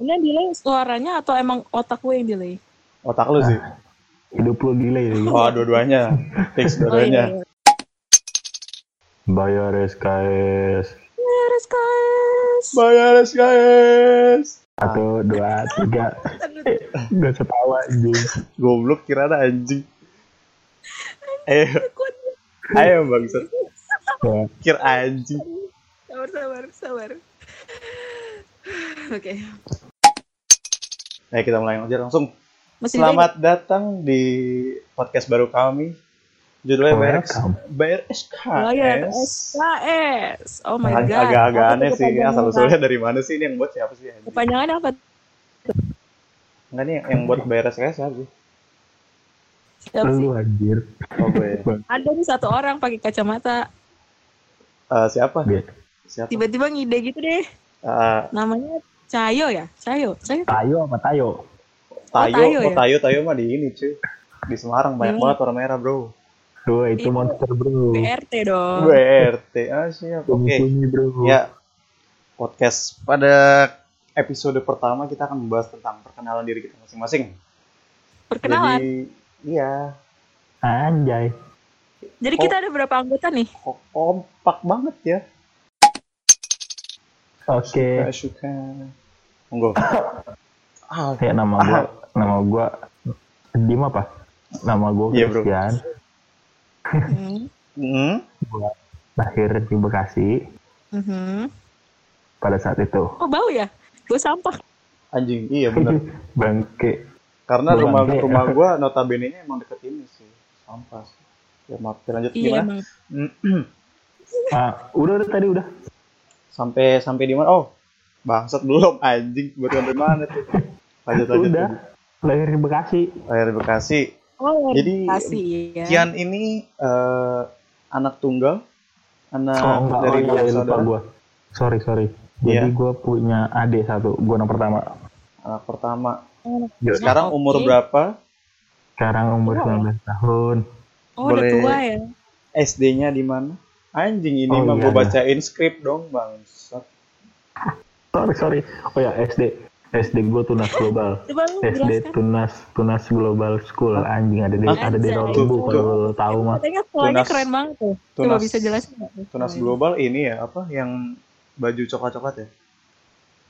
Ini yang delay suaranya atau emang otak gue yang delay? Otak lu sih. Hidup lu delay nih. Oh, dua-duanya. Fix Oh, dua-duanya. iya. Bayar SKS. Beres guys. Bayar SKS. Satu, dua, tiga. Gak ketawa anjing. Goblok kira ada anjing. Ayo, ayo bangsat. Ya, Kira anjing. Sabar, sabar, sabar. Oke. Ayo kita mulai aja langsung. Masih Selamat datang di podcast baru kami. Judulnya bayar, Welcome. bayar Bayar SKS. SKS. Oh my god. Agak-agak Apa aneh sih. Asal usulnya dari mana sih ini yang buat siapa sih? Kepanjangan apa? Enggak nih yang buat bayar SKS siapa sih? Siapa sih? lu anjir. Oh gue. Ada nih satu orang pakai kacamata. Eh, siapa? Siapa? Tiba-tiba ngide gitu deh. Eh, Namanya Cayo ya? Cayo. Cayo. Tayo apa Tayo? Tayo, Tayo oh, ya? Tayo, Tayo mah di ini cuy. Di Semarang banyak Hmm. banget warna merah bro. Tuh, itu Itu monster bro. BRT dong. BRT, ah siap. Oke, bro. ya podcast pada episode pertama kita akan membahas tentang perkenalan diri kita masing-masing. Perkenalan. Jadi, iya, Anjay. Jadi Oh. kita ada berapa anggota nih? kompak banget ya. Oke. Suka, suka. Monggo. Ah, Ya nama gua, nama gua Dim apa? Nama gua Iya, bro. Christian. Hmm. hmm, Gua lahir di Bekasi Mhm. pada saat itu. Oh bau ya? Gue sampah. anjing, iya bener. Bangke. Karena Bukan, rumah rumah gua notabene-nya emang deket ini sih, sampah. sih. Ya maaf, lanjut Iya gimana? emang. Ah, udah udah tadi udah. sampai sampai di mana? Oh, bangsat belum anjing. Baru sampai mana tuh? Lanjut lanjut. Udah. Lahir di Bekasi. Lahir di Bekasi. Oh, Jadi, kasih ya. Kian ini eh, anak tunggal, anak oh enggak, dari oh, iya, dua lupa saudara. gua. Sorry, sorry. Jadi Iya. gua punya adik satu, gua anak pertama. Anak pertama. Oh, Sekarang oke. umur berapa? Sekarang umur Oh. 19 tahun. Oh, udah Boleh. tua ya. SD-nya di mana? Anjing ini Oh, mah iya, gue iya. bacain skrip dong, bangsat. Sorry, sorry. Oh ya, SD. SD gua Tunas Global. Coba SD jelaskan. Tunas Tunas Global School anjing ada di Ah, ada di anjay. dalam tubuh Tuh, kalau lo tahu mah. Tunas- keren banget tuh. Coba Tunas- bisa jelasin nggak? Tunas global ini ya apa yang baju coklat-coklat ya?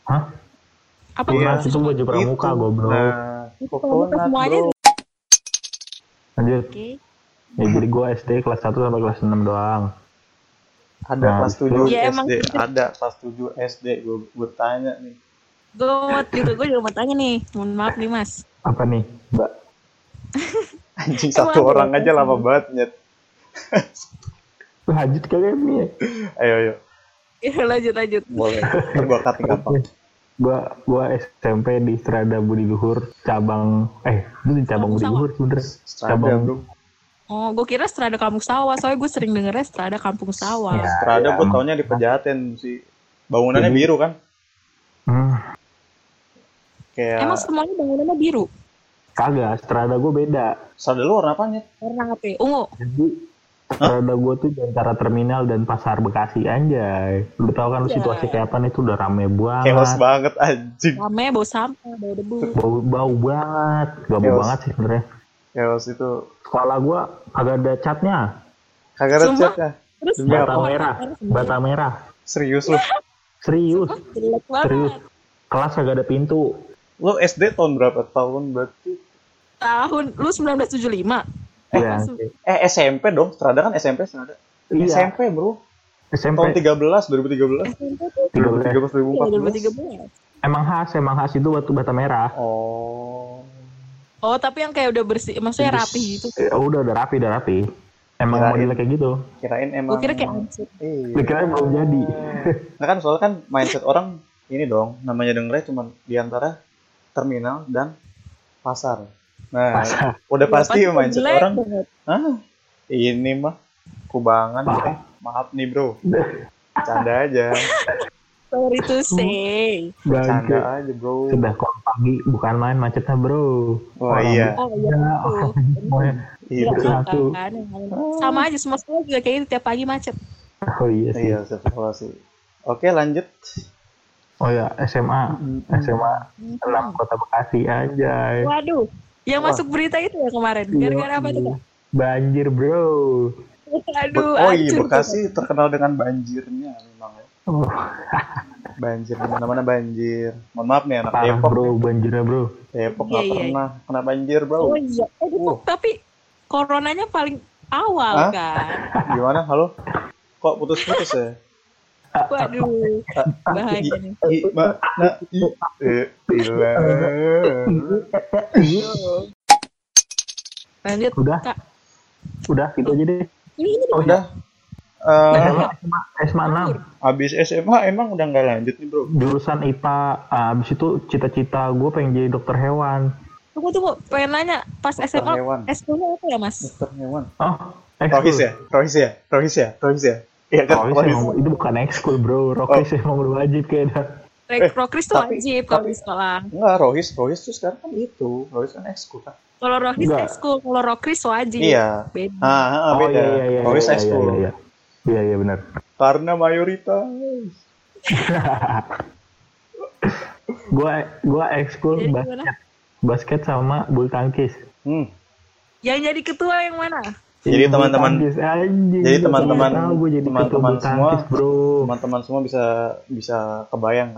Hah? Apa Iya. Tunas itu baju pramuka Itu. goblok. Nah, coconut, bro. Lanjut. Oke. Ya, jadi gua SD kelas 1 sampai kelas 6 doang. Ada Nah, kelas itu- 7 Ya, emang SD, gitu. ada kelas 7 SD. Gue gue tanya nih. Gue juga gue juga mau tanya nih. Mohon maaf nih mas. Apa nih, Mbak? Anjing Emang satu ada orang aja lama banget nyet. Lanjut kalian nih. Ayo ayo. Ya lanjut lanjut. Boleh. Ntar gue cutting gampang. Gua gua SMP di Strada Budi Luhur cabang eh itu di cabang Budi. Luhur sebenernya. Cabang bro. Oh, gue kira Strada Kampung Sawah. Soalnya gue sering dengernya Strada Kampung Sawah. Ya. Strada gue emang. taunya di Pejaten sih. Bangunannya Jadi- biru kan? Hmm, Kayak Emang semuanya bangunannya biru. kagak, Strada gua beda. Strada lu warna apa nyet? Warna apa? ya? Ungu. Jadi Strada gua tuh di antara terminal dan pasar Bekasi anjay. Lu tau kan Iya. situasi kayak apa nih tuh udah rame banget. Chaos banget anjing. Rame bau sampah, bau debu. bau bau banget gak bau banget sih sebenarnya Chaos itu sekolah gua agak ada catnya kagak ada chatnya. Terus bata apa? merah bata merah Serius lu? serius serius kelas agak ada pintu Lu SD tahun berapa? Tahun berarti? Tahun lu 1975. Iya. Masuk. Eh SMP dong. Strada kan SMP Strada. iya SMP bro. SMP Tahun 13 2013. SMP tuh 2013 iya, 2014. 2013. emang khas emang khas itu batu bata merah Oh. Oh, tapi yang kayak udah bersih, maksudnya Terus. rapi gitu. Eh, udah udah rapi udah rapi emang Kirain. modelnya kayak gitu Kirain emang. Gue kira kayak. Iya. dikira belum jadi Nah kan soalnya kan mindset orang ini dong. Namanya dengernya cuma di antara terminal dan pasar. Nah, Pasar. udah pasti Pasti mindset jelek orang. Ah, ini mah kubangan. Paham. Eh, maaf nih bro. Canda aja. Sorry to say. Canda Bangke. aja bro. sudah kok pagi bukan main macetnya bro Wah Orang iya. Oh iya. Ya. Iya. Iya, satu. kan. Sama aja semua sekolah juga kayak gitu tiap pagi macet. oh iya sih Iya, sih. Oke lanjut. Oh ya SMA SMA 6 Kota Bekasi aja. Waduh, yang Wah. masuk berita itu ya kemarin. Gara-gara apa tuh? Kak? Banjir bro. Aduh, oh iya. Bekasi terkenal dengan banjirnya ya. Oh, Banjir di mana-mana banjir. Mohon maaf nih anak parah Depok. bro banjirnya bro. Depok Iya, nggak iya, pernah kena banjir bro. Oh iya. Eh, Depok, tapi coronanya paling awal Hah? kan. Gimana? Halo? Kok putus-putus ya? Waduh, bahaya nih. E. Lanjut, Udah Kak. udah gitu aja deh. Ini, ini Oh, udah. Eh, SMA, SMA 6 habis SMA emang udah nggak lanjut nih bro. jurusan IPA. Ah, Abis itu cita-cita gue pengen jadi dokter hewan. tunggu tunggu, pengen nanya pas Dokter SMA hewan. S2 apa ya mas? Dokter hewan. Oh, Rohis ya? Rohis ya? Rohis ya? Rohis ya? Iya kan? Rohis Rohis. emang, itu bukan ekskul bro, Rohis emang udah wajib kayaknya. Rek Eh, Prokris tuh tapi- wajib kalau tapi- di sekolah. Enggak, Rohis. Rohis tuh sekarang kan itu. Rohis kan ekskul kan? Kalau Rohis ekskul, kalau Rokris wajib. Iya. Beda. Ah, ah, Oh beda. iya iya iya. Rohis iya, ekskul. Iya iya. Iya iya benar. Karena mayoritas. Gua gua ekskul Jadi basket, gimana? basket sama bulu tangkis. Hmm. Yang jadi ketua yang mana? Jadi teman-teman- jadi teman-teman- teman-teman semua- bro. Teman-teman semua bisa bisa kebayang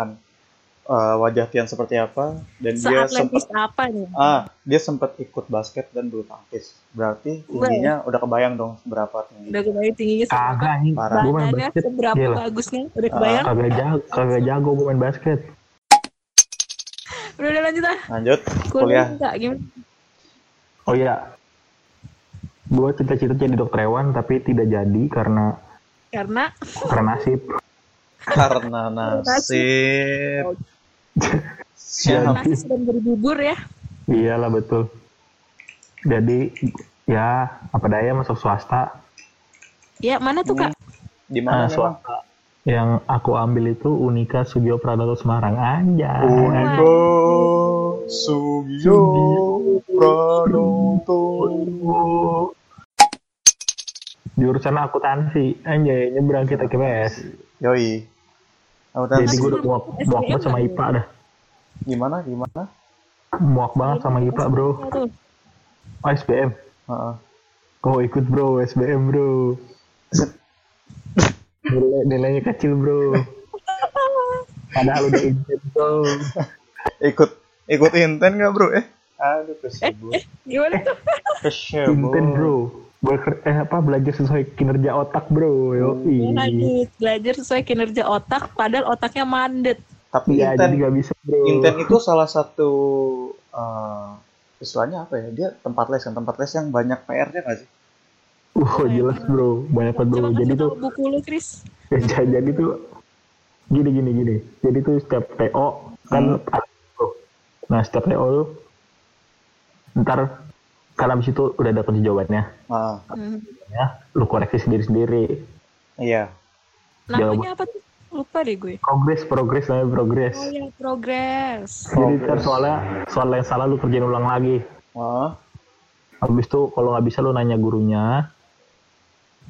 eh, wajah Tian seperti apa dan dia sempat apa nih? ah dia sempat ikut basket dan bulu tangkis. Berarti tingginya udah kebayang dong seberapa tinggi. Udah kebayang tingginya Kagak seberapa? anjing. Parah. Gua main basket. seberapa Gila. bagusnya? Udah Ah. kebayang? Kagak jago, kagak jago gua main basket. Udah, udah lanjut ah. Lanjut Kuliah kuliah. enggak gimana? Oh iya. Gua cita-cita jadi dokter hewan tapi tidak jadi karena Karena karena nasib. Karena nasib. Karena Siap. nasi sedang berbubur ya. Iyalah betul. Jadi ya apa daya masuk swasta. Ya mana tuh kak? Di mana memang? swasta yang aku ambil itu Unika Sugio Pranoto Semarang aja. Uniko Sugio Pranoto. Jurusan akuntansi, anjay nyebrang kita ke PS. Yoi. Akuntansi. Jadi gue udah muak, muak sama IPA dah. Gimana? Gimana? Muak banget sama IPA bro. Oh SBM. Heeh. Oh ikut bro, SBM bro. Nilai, nilainya kecil bro. Padahal udah intern bro. Ikut ikut inten nggak bro? Eh, aduh kesebut. Gimana tuh? Kesebut. Inten bro. Beker, eh apa belajar sesuai kinerja otak bro. Yoi. Lanjut belajar sesuai kinerja otak, padahal otaknya mandet. Tapi jadi inten gak bisa bro. inten itu salah satu eh istilahnya apa ya? Dia tempat les kan tempat les yang banyak PR-nya nggak sih? Uh jelas bro. Banyak banget bro. Jadi tuh buku lu, Chris. jadi tuh gini gini gini. Jadi tuh setiap PO kan Hmm. Nah setiap PO tuh ntar kan abis itu udah ada kunci jawabannya. Ah, Hmm. Ya, lu koreksi sendiri sendiri. iya. Namanya apa tuh? Lupa deh gue. Progres progres namanya progres. Oh ya, progress. Jadi ntar Progres. soalnya soal yang salah lu kerjain ulang lagi. Ah, Habis itu kalau nggak bisa lu nanya gurunya.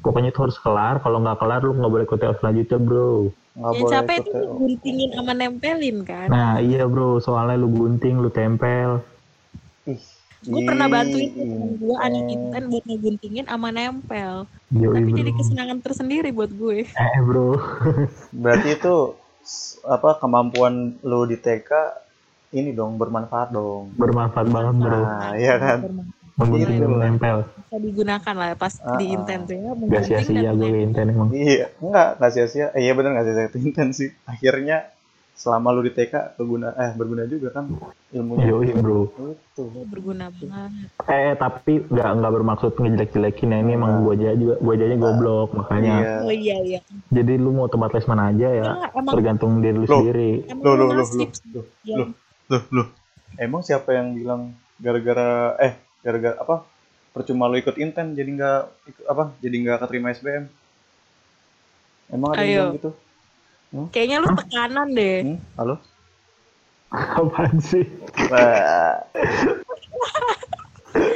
Pokoknya itu harus kelar. Kalau nggak kelar lu nggak boleh ikut TO selanjutnya bro. nggak Yang boleh capek itu TO. guntingin sama nempelin kan. Nah iya bro. Soalnya lu gunting, lu tempel. Ih, gue pernah bantuin temen gue anak inten. inten buat ngeguntingin sama nempel. Yoi Tapi bro. jadi kesenangan tersendiri buat gue. Eh bro. Berarti itu apa kemampuan lu di TK ini dong bermanfaat dong. Bermanfaat banget bro. Nah, iya kan? Menggunting Gitu dan lah. menempel. Bisa digunakan lah pas Ah, di ah. inten tuh ya. Gak sia-sia gue inten emang. Iya, enggak, enggak sia-sia. Eh, iya bener enggak sia-sia itu inten sih. Akhirnya selama lu di TK berguna eh berguna juga kan ilmunya. Yoi bro. Itu. Oh, berguna banget. Eh tapi nggak nggak bermaksud ngejelek-jelekin ya ini emang gua aja juga gua aja goblok makanya. Iya. Oh iya iya. Jadi lu mau tempat les mana aja ya emang tergantung diri lu Loh. sendiri. emang Loh, loh, loh, nasib loh, sih loh, yang loh. Loh, loh. Emang siapa yang bilang gara-gara eh gara-gara apa? Percuma lu ikut inten jadi enggak ikut apa? Jadi enggak keterima SBM. Emang ada yang Ayo. bilang gitu? Kayaknya lu tekanan deh. Hmm? Halo? Apaan sih?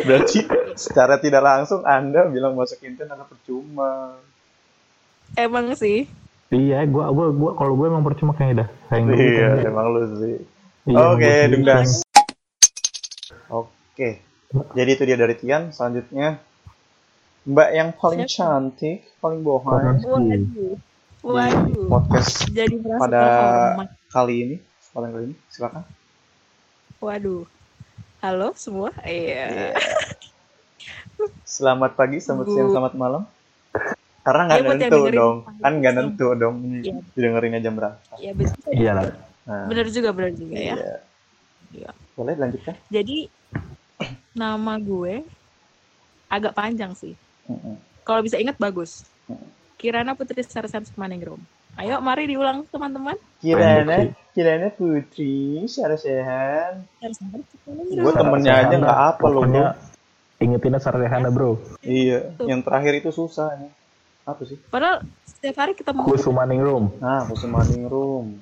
Berarti secara tidak langsung Anda bilang masuk inten adalah percuma. Emang sih. Iya, gua gua gua kalau gue emang percuma kayaknya dah. Sayang Iya, kan. emang lu sih. Iya, Oke, gua sendiri Dungdas. Oke. Jadi itu dia dari Tian. Selanjutnya Mbak yang paling Siapa? cantik, paling bohong. Waduh. Waduh. podcast Jadi pada kali ini, kesempatan kali ini. Silakan. Waduh. Halo semua. Iya. Selamat pagi, selamat Bu. siang, selamat malam. Karena nggak Iya, yang nentu dong, kan nggak nentu dong. Iya. Didengerinnya jam berapa? Iya, betul. Iya lah. Nah, Bener juga, bener juga ya. iya. Iya. Boleh dilanjutkan? Jadi nama gue agak panjang sih. Mm-mm. Kalau bisa ingat bagus. Mm. Kirana Putri Sarsan Sumaningrum. Ayo, mari diulang teman-teman. Kirana, Kirana Putri. Sarsan Gue temennya aja nggak apa loh, Pokoknya bro. ingetinnya Sarehana bro. Iya, yang terakhir itu susah nih. Apa sih? Padahal setiap hari kita mau Kusumaning Room. Nah, Kusumaning Room.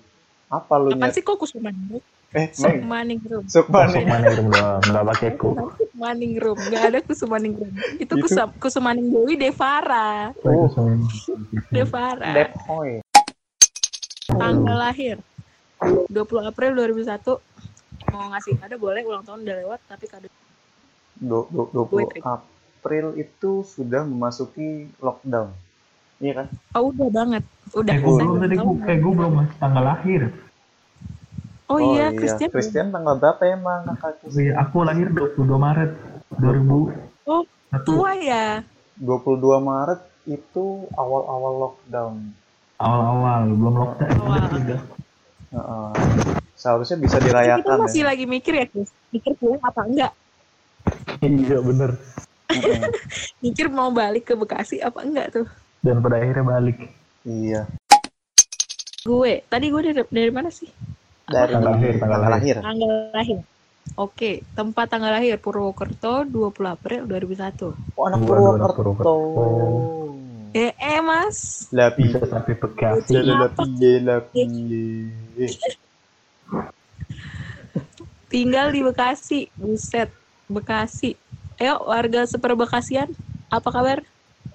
Apa lu nyet? sih kok Kusumaningrum? Eh, Meng. Kusumaningrum. Sukmaning. Kusumaning Room doang, nggak pakai ku. Kusumaningrum. Gak ada Kusumaningrum. Itu Itu- Kusam, Kusumaning Dewi Devara. Oh. Kusumaning. Devara. Depoy. Tanggal lahir 20 April 2001. Mau ngasih kado boleh ulang tahun udah lewat tapi kado Du- du- 20 Wait, wait. April itu sudah memasuki lockdown. Iya kan? Oh udah banget. Udah. Eh, gue belum tadi gue, eh, gue belum tanggal lahir. Oh, iya, Christian. Christian tanggal berapa emang kakak Oh iya, aku lahir 22 Maret 2001. Oh, tua ya. 22 Maret itu awal-awal lockdown. Awal-awal, belum lockdown. Awal. Udah. Heeh. seharusnya bisa Kita dirayakan masih ya. lagi mikir ya, Chris. Mikir pulang apa enggak? Iya bener. Mikir mau balik ke Bekasi apa enggak tuh? Dan pada akhirnya balik. Iya. Gue, tadi gue dari, dari mana sih? Dari Tanggal lahir, tanggal tanggal lahir. Tanggal lahir. Oke, tempat tanggal lahir Purwokerto 20 April 2001. Oh, anak Purwokerto. Purwokerto. Eh, eh Mas. Lapi. Bisa sampai Bekasi. Lapi, lapi. Tinggal di Bekasi. Buset, Bekasi. Ayo warga seper Bekasian, apa kabar?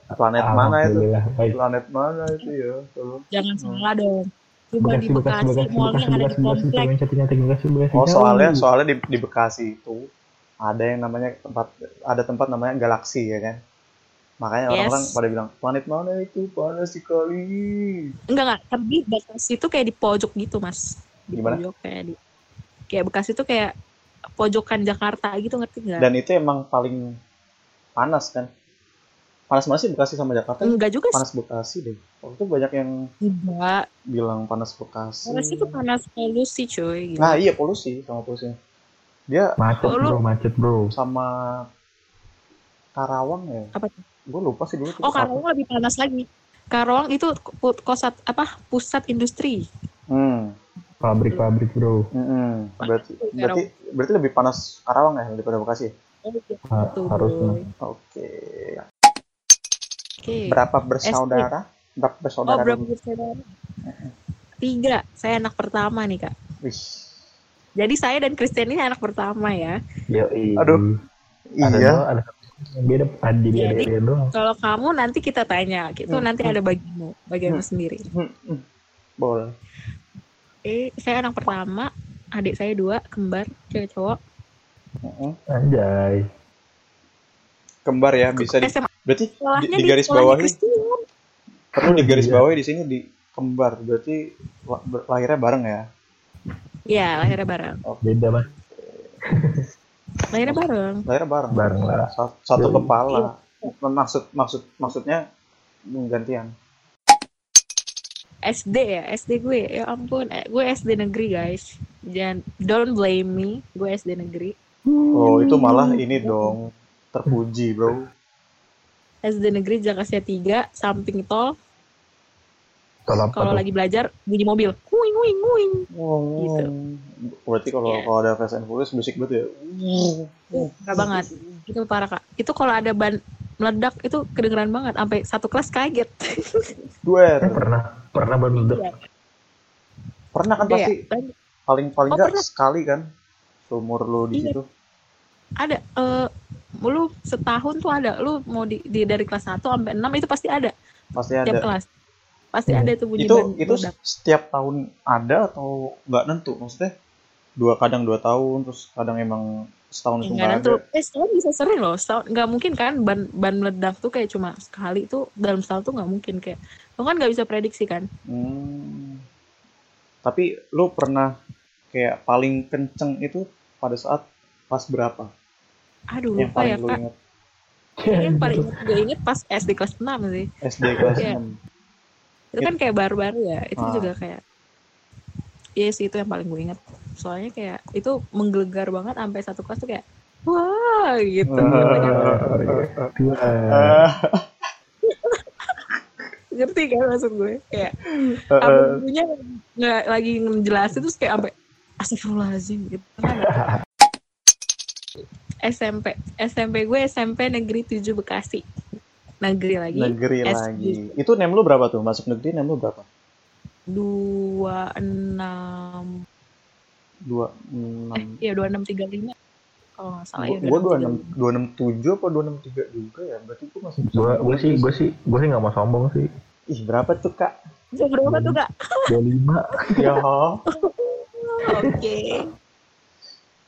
Planet mana itu? Planet mana itu ya? Tolong. Jangan salah dong. Coba di Bekasi, Bekasi, Bekasi, Bekasi, Bekasi, ada di Bekasi, Bekasi, komplek. Bekasi, Bekasi, Bekasi, Bekasi. Oh, soalnya soalnya di, di Bekasi itu ada yang namanya tempat ada tempat namanya galaksi ya kan. Makanya Yes. orang-orang pada bilang planet mana itu panas sekali. Enggak enggak, tapi Bekasi itu kayak di pojok gitu, Mas. Di Gimana? pojok kayak di kayak Bekasi itu kayak pojokan Jakarta gitu ngerti nggak? Dan itu emang paling panas kan. Panas mana sih Bekasi sama Jakarta? Enggak juga sih. Panas Bekasi deh. Waktu itu banyak yang Enggak. bilang panas Bekasi. Bekasi itu panas polusi, cuy. Gitu. Nah iya polusi sama polusi. Dia Macet bro, macet bro. sama Karawang ya. Apa tuh? Gue lupa sih dulu. Oh. Karawang lebih panas lagi. Karawang itu kosat apa? Pusat industri. Hmm. Pabrik-pabrik bro. Mm-mm. Berarti, berarti berarti lebih panas Karawang ya daripada Bekasi. Oh, iya, harusnya. Oke. Berapa bersaudara? Berapa Oh, bersaudara? berapa dulu? bersaudara? Tiga. Saya anak pertama nih, Kak. Wih. Jadi saya dan Christian ini anak pertama ya. Yo, Aduh. Ada Iya. dua, ada beda dia doang. Kalau kamu nanti kita tanya, gitu Hmm, nanti ada bagimu, bagianmu sendiri. Hmm, hmm. Boleh. Eh, saya anak pertama, adik saya dua, kembar, cewek cowok. Anjay. Kembar ya bisa di, SMA berarti di, di garis Christian. perlu di garis Iya. bawahi di sini di kembar berarti la- ber- lahirnya bareng ya. Iya, lahirnya bareng. Beda mas. Lahirnya bareng. Lahirnya bareng. Bareng lah. Sa- Satu Iya. kepala. Maksud maksud maksudnya gantian. SD ya, SD gue. Ya ampun, eh, gue SD negeri, guys. Jangan don't blame me. Gue SD negeri. Oh, itu malah ini dong terpuji, Bro. SD negeri Jakarta 3, samping tol. Kalau lagi belajar bunyi mobil. Nguing nguing nguing. Oh, Gitu. Berarti kalau Iya. kalau ada Fast and Furious musik banget ya. Parah banget. Itu parah, Kak. Itu kalau ada ban meledak itu kedengeran banget sampai satu kelas kaget. Duer. Eh, pernah pernah baru meledak. Iya. Pernah kan Ada ya? pasti paling paling Oh, nggak pernah. sekali kan seumur lu di Iya. situ. Ada eh lu setahun tuh ada. Lu mau di, di dari kelas 1 sampai 6 itu pasti ada Pasti tiap ada. kelas. pasti Hmm. ada tuh bunyi itu ban itu meledak. setiap tahun ada atau nggak nentu maksudnya dua kadang dua tahun terus kadang emang setahun itu Enggak nggak ada. Eh setahun bisa sering loh. Setahun nggak mungkin kan ban ban meledak tuh kayak cuma sekali tuh dalam setahun tuh nggak mungkin kayak. Lo kan nggak bisa prediksi kan. Hmm. tapi lu pernah kayak paling kenceng itu pada saat pas berapa Aduh yang lupa ya kak. inget yang paling gue inget pas SD kelas 6 sih. SD kelas. 6 Itu kan kayak baru-baru ya. Itu Ah. juga kayak. Iya sih itu yang paling gue inget. Soalnya kayak itu menggelegar banget sampai satu kelas tuh kayak wah gitu. Ngerti kan maksud gue? Kayak gurunya nggak lagi ngejelasin terus kayak sampai astagfirullahaladzim gitu kan. SMP SMP gue SMP Negeri 7 Bekasi. Negeri lagi. Negeri SD. lagi. Itu nem lu berapa tuh? Masuk negeri nem lu berapa? Dua enam. Dua eh enam. iya dua enam tiga lima. Kalau nggak salah ya gua dua enam dua enam tujuh apa dua enam tiga juga ya? Berarti gua masih bisa gue gue sih gue sih gue sih nggak mau sombong sih. Ih berapa tuh kak? Berapa tuh kak? Dua lima. Ya oke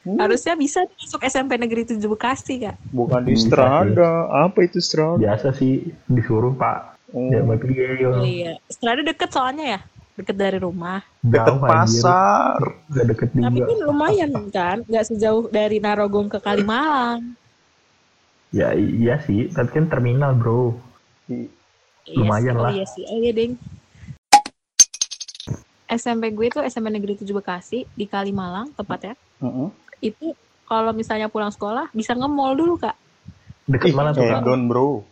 Hmm, harusnya bisa masuk SMP Negeri 7 Bekasi kak. Bukan di Strada. apa itu Strada? Biasa sih disuruh pak. Oh, ya oh, iya. Strada deket soalnya ya? Deket dari rumah. Deket Jauh, pasar. Gak deket tapi juga kan lumayan kan? Nggak sejauh dari Narogong ke Kalimalang. Ya iya sih. Tapi kan terminal bro. Iya Lumayan sih, oh lah. iya sih. Oh iya, Ding. SMP gue tuh SMP Negeri 7 Bekasi di Kalimalang tepatnya. Mm-mm. Itu kalau misalnya pulang sekolah bisa nge-mall dulu, Kak. deket mana tuh Kak? Don bro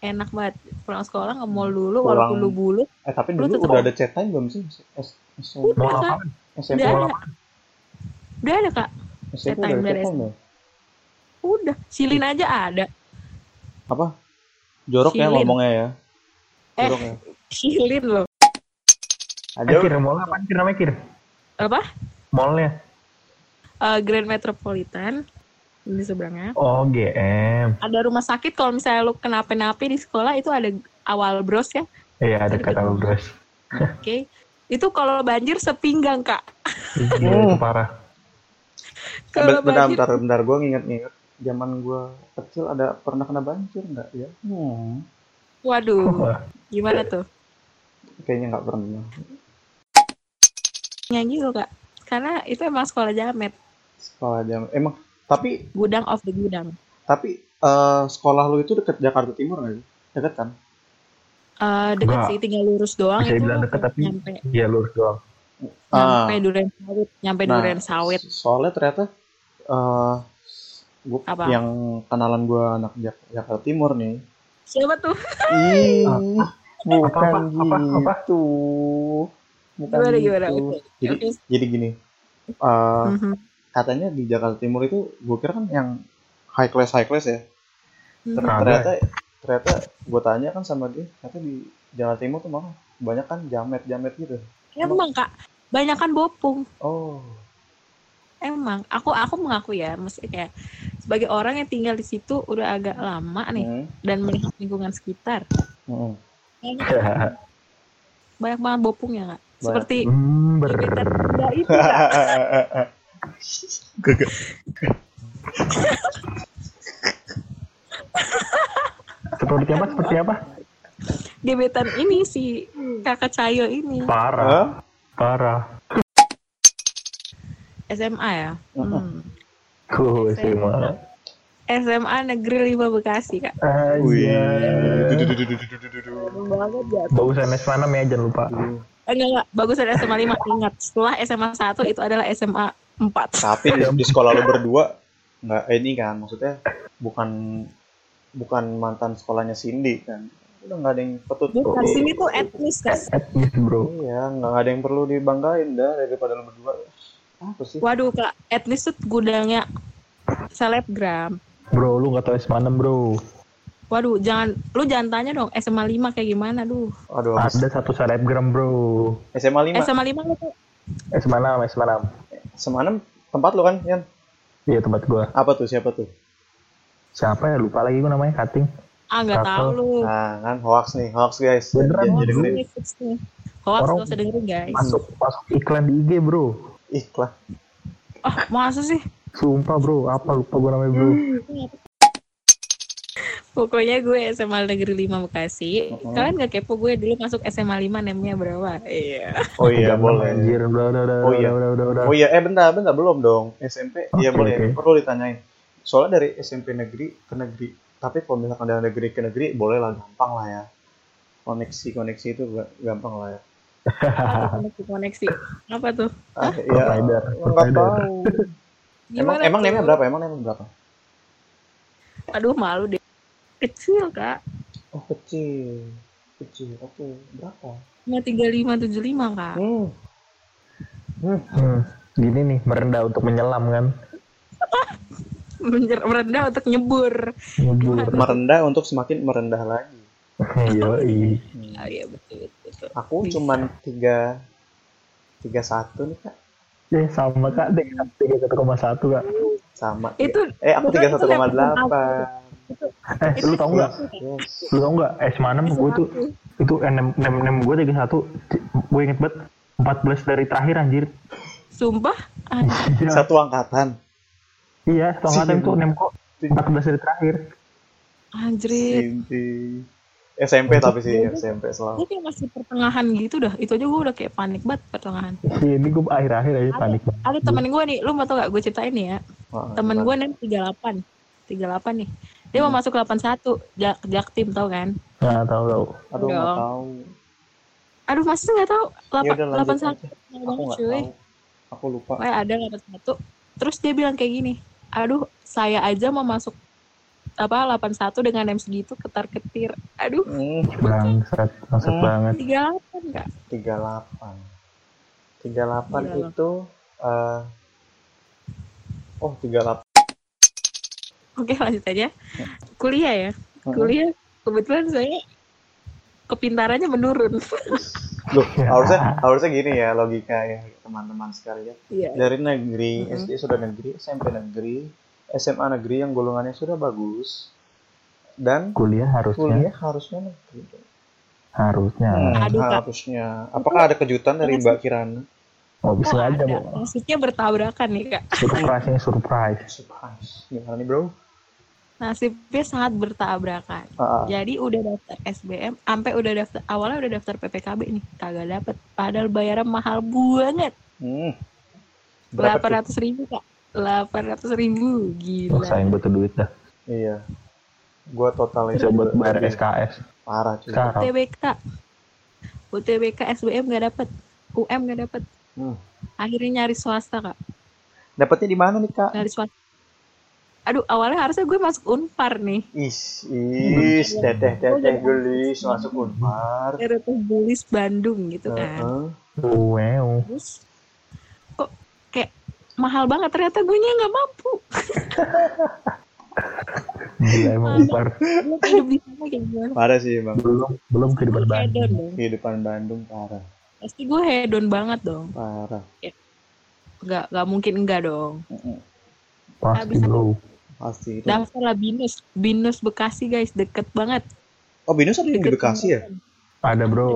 Enak banget. Pulang sekolah nge-mall dulu Pulang. walaupun lu bulu. eh tapi Lu dulu udah ada chat time belum sih Udah, Kak. ada. Udah ada, Kak. Chat udah time dari Udah. Silin aja ada. apa jorok ya ngomongnya ya Eh. jorok ya Silin loh. ada Eh, kir mall apa kir namanya kir Apa? mallnya Eh, Grand Metropolitan di seberangnya. oh GM Ada rumah sakit kalau misalnya lu kenapa-napa di sekolah itu ada awal bros ya. iya ada kata rumah. bros Oke. Itu kalau banjir sepinggang, Kak. Gila, itu parah Kalau bentar, banjir bentar, bentar, gue nginget-nginget zaman gue kecil ada pernah kena banjir nggak ya? Hmm, Waduh, gimana tuh? kayaknya nggak pernah. Nyanyi lo kak, karena itu emang sekolah jamet, Sekolah jam, emang tapi gudang of the gudang. tapi eh, sekolah lu itu deket Jakarta Timur nggak sih? Deket kan? Eh deket Enggak. sih, tinggal lurus doang Bisa itu dibilang deket, tapi- nyampe, iya lurus doang Ah. nyampe duren sawit, nyampe Nah, duren sawit. Soalnya ternyata eh gua, Apa? yang kenalan gue anak Jak- Jakarta Timur nih. Siapa tuh? Ih, bukan Apa, apa, apa, apa? gitu. Bukan Gimana gitu. gimana? Jadi, jadi gini. eh, Mhm. Katanya di Jakarta Timur itu gue kira kan yang high class high class ya. Ter- Ada. ternyata ternyata gue tanya kan sama dia ternyata di Jakarta Timur tuh malah banyak kan jamet jamet gitu Emang kak, banyak kan bopung. oh Emang, aku aku mengaku ya, maksudnya kayak sebagai orang yang tinggal di situ udah agak lama nih hmm, dan melihat lingkungan sekitar, hmm. banyak banget bopung ya kak. Banyak. Seperti Hmm, ber itu kak. Seperti apa seperti apa gebetan ini si kakak Cayo ini parah parah SMA ya hmm. Kuh, SMA. SMA Negeri 5 Bekasi kak Wih. Aja. Dudududududududu. banget ya Bagusan SMA namanya jangan lupa. Enggak enggak bagusan SMA 5 ingat setelah SMA 1 itu adalah SMA 4 tapi di, di sekolah lu berdua nggak eh, ini kan maksudnya bukan bukan mantan sekolahnya Cindy kan. Udah nggak ada yang petut bukan sini tuh etnis kan. Etnis bro. iya nggak ada yang perlu dibanggain dah daripada lu berdua. Apa sih? Waduh kak etnis tuh gudangnya selebgram. Bro, lu gak tau SMA 6 bro. waduh jangan lu jangan tanya dong SMA 5 kayak gimana duh. Aduh Ada satu selebgram bro. SMA 5 SMA 5 lu tuh SMA 6, SMA 6. SMA 6 tempat lu kan Yan Iya tempat gua. apa tuh siapa tuh Siapa ya lupa lagi gua namanya Kating. Ah nggak tahu lu. Nah, kan hoax nih, hoax guys. Beneran, Jangan Hoax dengerin. nih. Hoax nggak usah dengerin guys. Masuk masuk iklan di IG bro. Iklan. Ah masa sih? Sumpah bro, apa lupa gue namanya bro. Pokoknya gue SMA Negeri 5 Bekasi. Mm-mm. Kalian gak kepo gue dulu masuk SMA 5 namanya berapa? Iya. Oh iya, 36, boleh. Anjir, udah, udah, udah, Oh iya. udah, udah, udah. Oh iya, eh bentar, bentar belum dong. SMP, iya Oke, boleh. oke. Perlu ditanyain. Soalnya dari SMP negeri ke negeri. Tapi kalau misalkan dari negeri ke negeri, boleh lah gampang lah ya. Koneksi koneksi itu ga- gampang lah ya. Koneksi koneksi? Apa tuh? Ah, iya. Provider, Nggak provider. tahu. Emang Gimana emang tuh? namanya berapa? Emang namanya berapa? Aduh malu deh. Kecil kak. Oh kecil, kecil. Oke, berapa? Cuma 3575 kak. Hmm. Hmm. Hmm, gini nih, merendah untuk menyelam kan. Menjer- Merendah untuk nyebur. Nyebur. Merendah untuk semakin merendah lagi. Yoi. Oh iya betul betul. betul. Aku Bisa. cuman tiga tiga satu nih kak, Eh, sama kak, tiga satu koma satu kak. sama. Itu eh aku tiga satu koma delapan. Eh, lu tau nggak? Lu tau nggak? SMA 6 gue tuh itu nem nem nem gue tiga satu. Gue inget banget 14 dari terakhir anjir. sumpah ah, Iya, Satu angkatan. iya, setengah Iya. itu nem kok 14 dari terakhir. Inti. SMP tapi sih SMP Gue selalu. kayak masih pertengahan gitu dah. Itu aja gue udah kayak panik banget pertengahan. Iya, ini gue akhir-akhir aja panik banget. Ada temen gue nih, lu mau tau gak gue ceritain nih ya. Wah, Temen gue nih 38. 38 nih. Dia mau masuk 81. Jak, jak tim tau kan? Nggak tahu tahu. Aduh nggak tahu. Aduh masih gak tau. Ya udah lanjut 81. aja. Tahu Aku nggak cuy. tahu. Aku lupa. Pokoknya ada 81. Terus dia bilang kayak gini. Aduh saya aja mau masuk apa 81 dengan nem segitu ketar ketir. Aduh Hmm, Bangsat, bangsat Hmm. banget. 38 kak. 38. 38 Gila loh. itu eh Oh, 38. Oke lanjut aja. Kuliah ya. Kuliah kebetulan saya kepintarannya menurun. Loh, Ya. harusnya harusnya gini ya logika ya teman-teman sekalian. Iya. Dari negeri. SD sudah negeri, SMP negeri, SMA negeri yang golongannya sudah bagus dan Kuliah harusnya, kuliah harusnya negeri. harusnya. Hmm, Aduh, harusnya. Apakah ada kejutan dari Mbak Kirana? Oh, bisa Oh, aja, ada. Bu. Nasibnya bertabrakan nih kak. Surprise ini surprise. Surprise. Gimana nih, Bro? Nasibnya sangat bertabrakan. Ah. Jadi udah daftar SBM, sampai udah daftar awalnya udah daftar PPKB nih, kagak dapet. Padahal bayaran mahal banget, Hmm. Berapa delapan ratus ribu kak, delapan ratus ribu, Oh, gila. sayang butuh duit dah. Iya. Gua total Bisa buat bayar SKS. Parah cuy. UTBK, UTBK SBM gak dapet, UM gak dapet. Hmm. Akhirnya nyari swasta kak, Dapatnya di mana nih, Kak? nyari swasta. Aduh, awalnya harusnya gue masuk Unpar nih. Is, is, teteh, teteh, gelis, masuk unpar. RT Bulis Bandung gitu kan. Heeh. Wow. Terus kok kayak mahal banget ternyata gue nya nggak mampu. Gila emang upar. Gue hidup di sana kayak gimana? Parah sih, Bang. Belum belum kehidupan Bandung. Kehidupan Bandung parah, Pasti gue hedon banget dong. parah. Nggak nggak mungkin enggak dong. Pasti Habis bro. Pasti itu. Daftar lah binus, binus Bekasi guys, deket banget. Oh, Binus ada yang di Bekasi ya? Ada bro.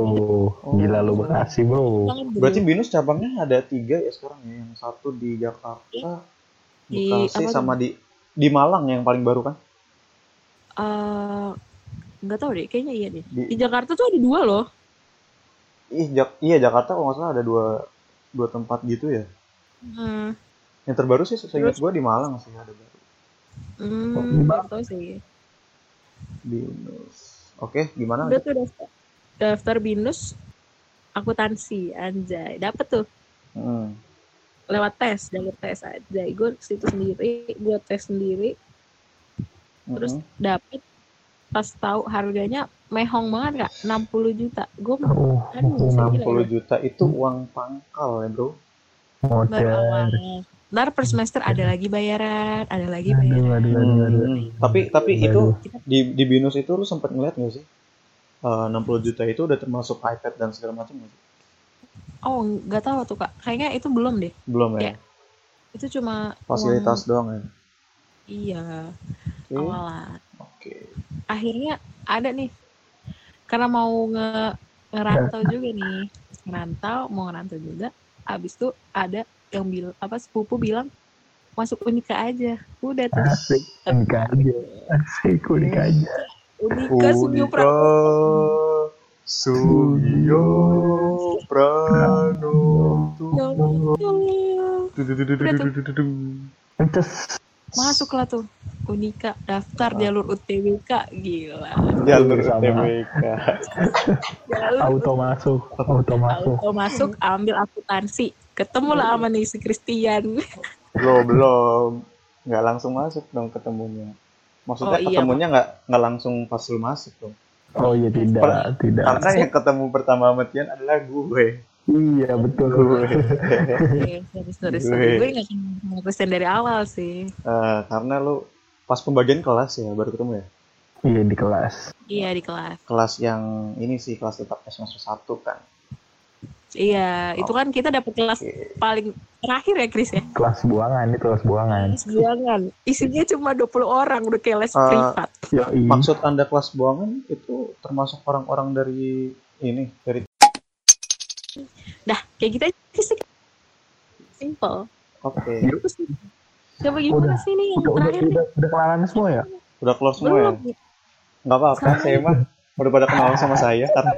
Gila lu Bekasi bro. Berarti Binus cabangnya ada tiga ya sekarang ya? Yang satu di Jakarta, Di- Bekasi, apa sama di di Malang yang paling baru kan? Eh, nggak tahu deh, kayaknya iya deh. Di- Di Jakarta tuh ada dua loh. Ih, Jak- iya Jakarta kalau nggak salah ada dua dua tempat gitu ya. Hmm, Yang terbaru sih saya ingat gue di Malang sih ada baru. Hmm tahu sih. Binus. Oke, gimana? Udah tuh daftar, daftar binus akuntansi anjay dapet tuh Hmm. lewat tes jalur tes aja gue situ sendiri gue tes sendiri terus Mm-mm. dapet pas tahu harganya mehong banget kak 60 juta gue Oh, Aduh, bisa gila. 60 juta itu uang pangkal ya, Bro. awal ntar per semester ada lagi bayaran ada lagi Aduh, bayaran aduh, aduh, aduh. Hmm. Tapi tapi Aduh. itu di di Binus itu lu sempat ngeliat nggak sih? Eh, 60 juta itu udah termasuk iPad dan segala macam nggak sih? oh nggak tahu tuh kak kayaknya itu belum deh Belum ya? Ya. itu cuma Fasilitas doang ya. uang- iya Oke. awalan Oke. akhirnya ada nih karena mau nge ngerantau juga nih ngerantau mau ngerantau juga abis itu ada yang bilang apa sepupu bilang masuk unika aja. Udah tuh. Asik, unika aja. Asik, unika aja. unika Unika Pranoto. Sugio Pranoto. Ences. Masuklah tuh. Unika daftar jalur UTBK gila. Jalur Sama. TBK jalur Auto masuk, auto masuk. auto masuk ambil akuntansi. Ketemu lah sama nih si Christian Belum, belum Nggak langsung masuk dong ketemunya. Maksudnya Oh, iya, ketemunya nggak nggak langsung pas lu masuk dong. Oh iya tidak, Per- tidak. Karena yang ketemu pertama sama Tian adalah gue Iya betul. Gue Oke, sorry, sorry, sorry. Gue. gue gak kenal sama Christian dari awal sih Eh, Karena lu pas pembagian kelas ya baru ketemu ya Iya di kelas. iya di kelas Kelas yang ini sih kelas tetap semester 1 kan iya itu kan kita dapet kelas Oke. paling terakhir ya Chris ya Kelas buangan itu kelas buangan. kelas buangan isinya cuma 20 orang udah kayak les Eh, privat Yoi. Maksud Anda kelas buangan itu termasuk orang-orang dari ini dari dah kayak kita aja sih simple oke coba gimana Udah. sih nih yang Udah, udah, terakhir udah, udah kenalan semua ya? udah keluar semua ya belum nggak apa-apa saya mah udah pada kenal sama saya karena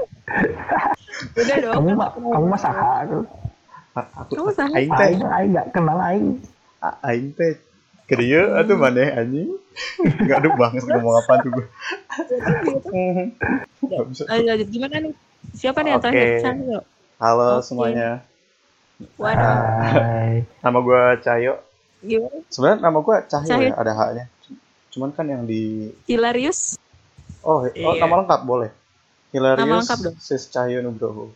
udah dong Kamu mah, kamu mah saha. aku Kamu sama. aing teh Aing, aing nggak kenal aing. a- aing teh kerja atau mana anjing nggak ada banget ngomong apa tuh gue Nggak bisa. lanjut, lanjut. gimana nih siapa nih yang Oke. terakhir halo Oke. semuanya waduh Hai. nama gue Cahyo gimana sebenarnya nama gue Cahyo, Cahyo. ya ada haknya cuman kan yang di Hilarius oh, oh Iya. nama lengkap boleh Hilarius Nama lengkap dong. Sis Cahyo Nugroho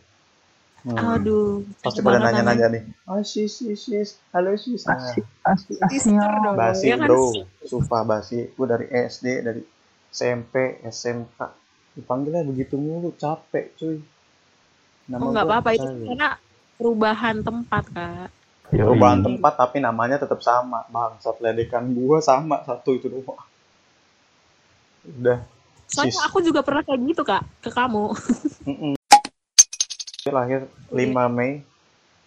Hmm. aduh pasti pada nanya-nanya nih oh sis sis sis halo sis Asik, asik, asik. Sister dong. basi ya kan? bro sumpah basi gue dari SD dari SMP SMK dipanggilnya begitu mulu capek cuy Oh nggak apa-apa itu karena perubahan tempat kak. Yoi. perubahan tempat tapi namanya tetap sama bangsat ledekan gua sama satu itu doang udah Soalnya Sis. aku juga pernah kayak gitu kak ke kamu. Mm-mm. Dia lahir 5 Mei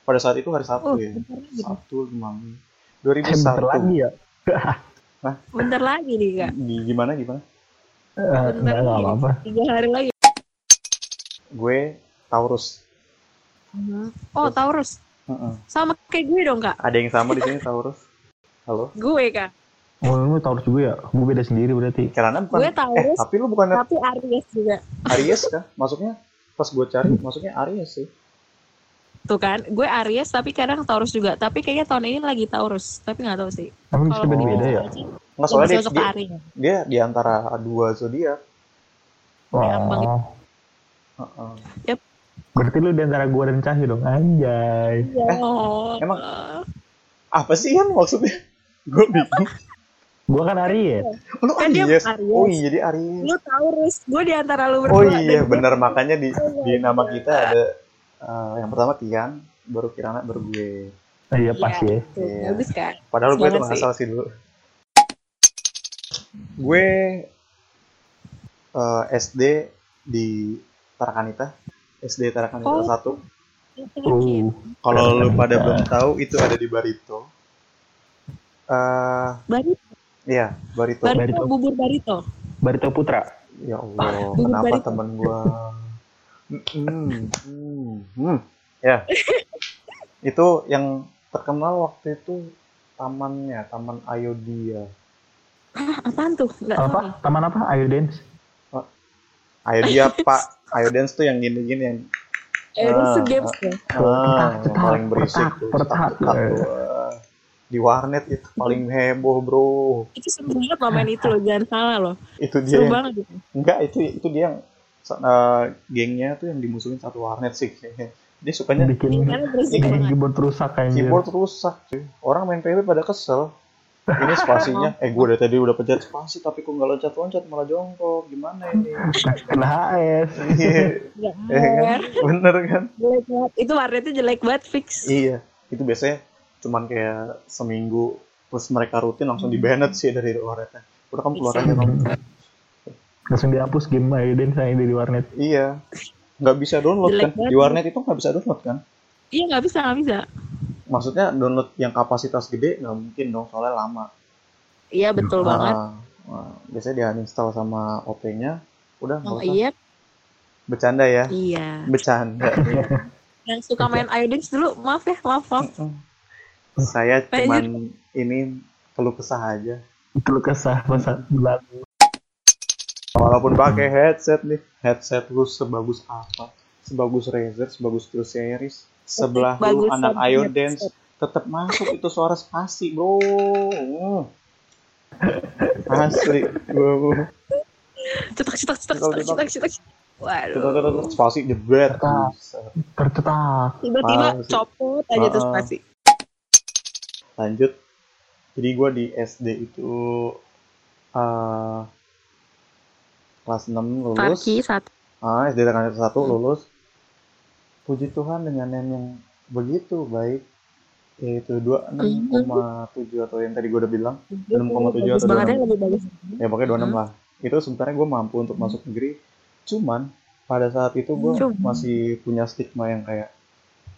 pada saat itu hari Sabtu Oh ya Sabtu 5 Mei Eh, bentar 2001 lagi ya? bentar lagi nih kak. Gi- gimana gimana Eh, Bentar Enggak, enggak lagi. apa-apa. Tiga hari lagi. gue Taurus Oh Taurus, Mm-mm. sama kayak gue dong kak. ada yang sama di sini Taurus halo Gue kak. Oh, lu Taurus juga ya? Gue beda sendiri berarti. Kirana bukan Gue Taurus. eh tapi lu bukan Tapi Aries juga. Aries kan masuknya pas gue cari masuknya Aries sih Tuh kan, gue Aries tapi kadang Taurus juga. Tapi kayaknya tahun ini lagi Taurus. Tapi nggak tahu sih. Emang bisa beda-beda ya? nggak soalnya dia, dia, Aries. dia di antara dua zodiak ambang Oh, Heeh. Berarti lu di antara gua dan Cahyo dong, anjay. Oh, emang- apa sih kan maksudnya gue bingung Gua kan Aries. oh, lu Kan dia Aries Aries. oh iya jadi Aries lu Taurus. Gue di antara lu Oh berdua. iya dan gue- bener makanya di di Iya. nama kita ada eh, yang pertama Tian, baru Kirana, baru gue. Oh, iya pas ya. Tuh, Iya. Bagus kan? Padahal gue tuh Semangat sih. ngasal sih dulu. Gue eh, SD di Tarakanita, SD Tarakanita Oh. satu. Uh, Kalau lu pada belum tahu itu ada di Barito. Eh, Barito, iya Barito. barito, Barito. bubur barito. Barito Putra. Ya Allah, Bubur kenapa Barito. temen gua? Hmm, hmm, hmm. Ya, itu yang terkenal waktu itu tamannya, Taman Ayodia. Ah, apaan tuh? Nggak tahu Apa? nih. Taman apa? Ayo dance. Ayodia Pak, Ayodance tuh yang gini-gini yang Eh, itu Ah, games ya. ah, yang Cetak, paling berisik tuh, tuh. ah. Di warnet itu paling heboh bro. Itu seru banget loh main itu loh, jangan salah loh. Itu dia Seru yang, banget gitu. enggak itu itu dia yang eh, gengnya tuh yang dimusuhin satu warnet sih. Dia sukanya Bikin bikin keyboard rusak anjir. keyboard rusak cuy orang main PB pada kesel ini spasinya eh gue dari tadi udah pencet spasi tapi kok nggak loncat loncat malah jongkok gimana ini Kena HS. Iya, eh, kan? bener kan Jelek banget. Itu warnetnya jelek banget fix. iya itu biasanya cuman kayak seminggu terus mereka rutin langsung di banned sih dari warnetnya udah kamu keluar aja kamu langsung dihapus game Aiden saya di warnet Iya. Nggak bisa download Jelek kan? banget. Di warnet itu nggak bisa download kan? Iya nggak bisa nggak bisa. Maksudnya download yang kapasitas gede nggak mungkin dong, soalnya lama. Iya betul Ah, banget. ah. biasanya dia uninstall sama OP-nya. Udah nggak Oh, usah. iya Bercanda ya. iya. Bercanda. Yang suka main Iodines dulu maaf ya maaf maaf. Saya cuman ini keluh kesah aja. itu lu kesah masa lalu Walaupun pakai headset nih, headset lu sebagus apa? Sebagus Razer, sebagus Steel Series, sebelah lu anak banget Iodance, tetap masuk itu suara spasi, bro. Hmm. Asli, bro. Cetak cetak cetak cetak cetak cetak. Waduh. Spasi jebret. Buset. tercetak Tiba-tiba copot aja tuh spasi. Lanjut. Jadi gue di SD itu eh kelas 6 lulus. Parki satu. Ah, SD 1 Hmm. lulus. Puji Tuhan dengan name yang begitu baik. Yaitu 26,7 atau yang tadi gue udah bilang. 6,7 Bagus atau banget ya 26. lebih bagus. ya pokoknya 26 Hmm. lah. Itu sebenarnya gue mampu untuk masuk negeri. Cuman pada saat itu gue masih punya stigma yang kayak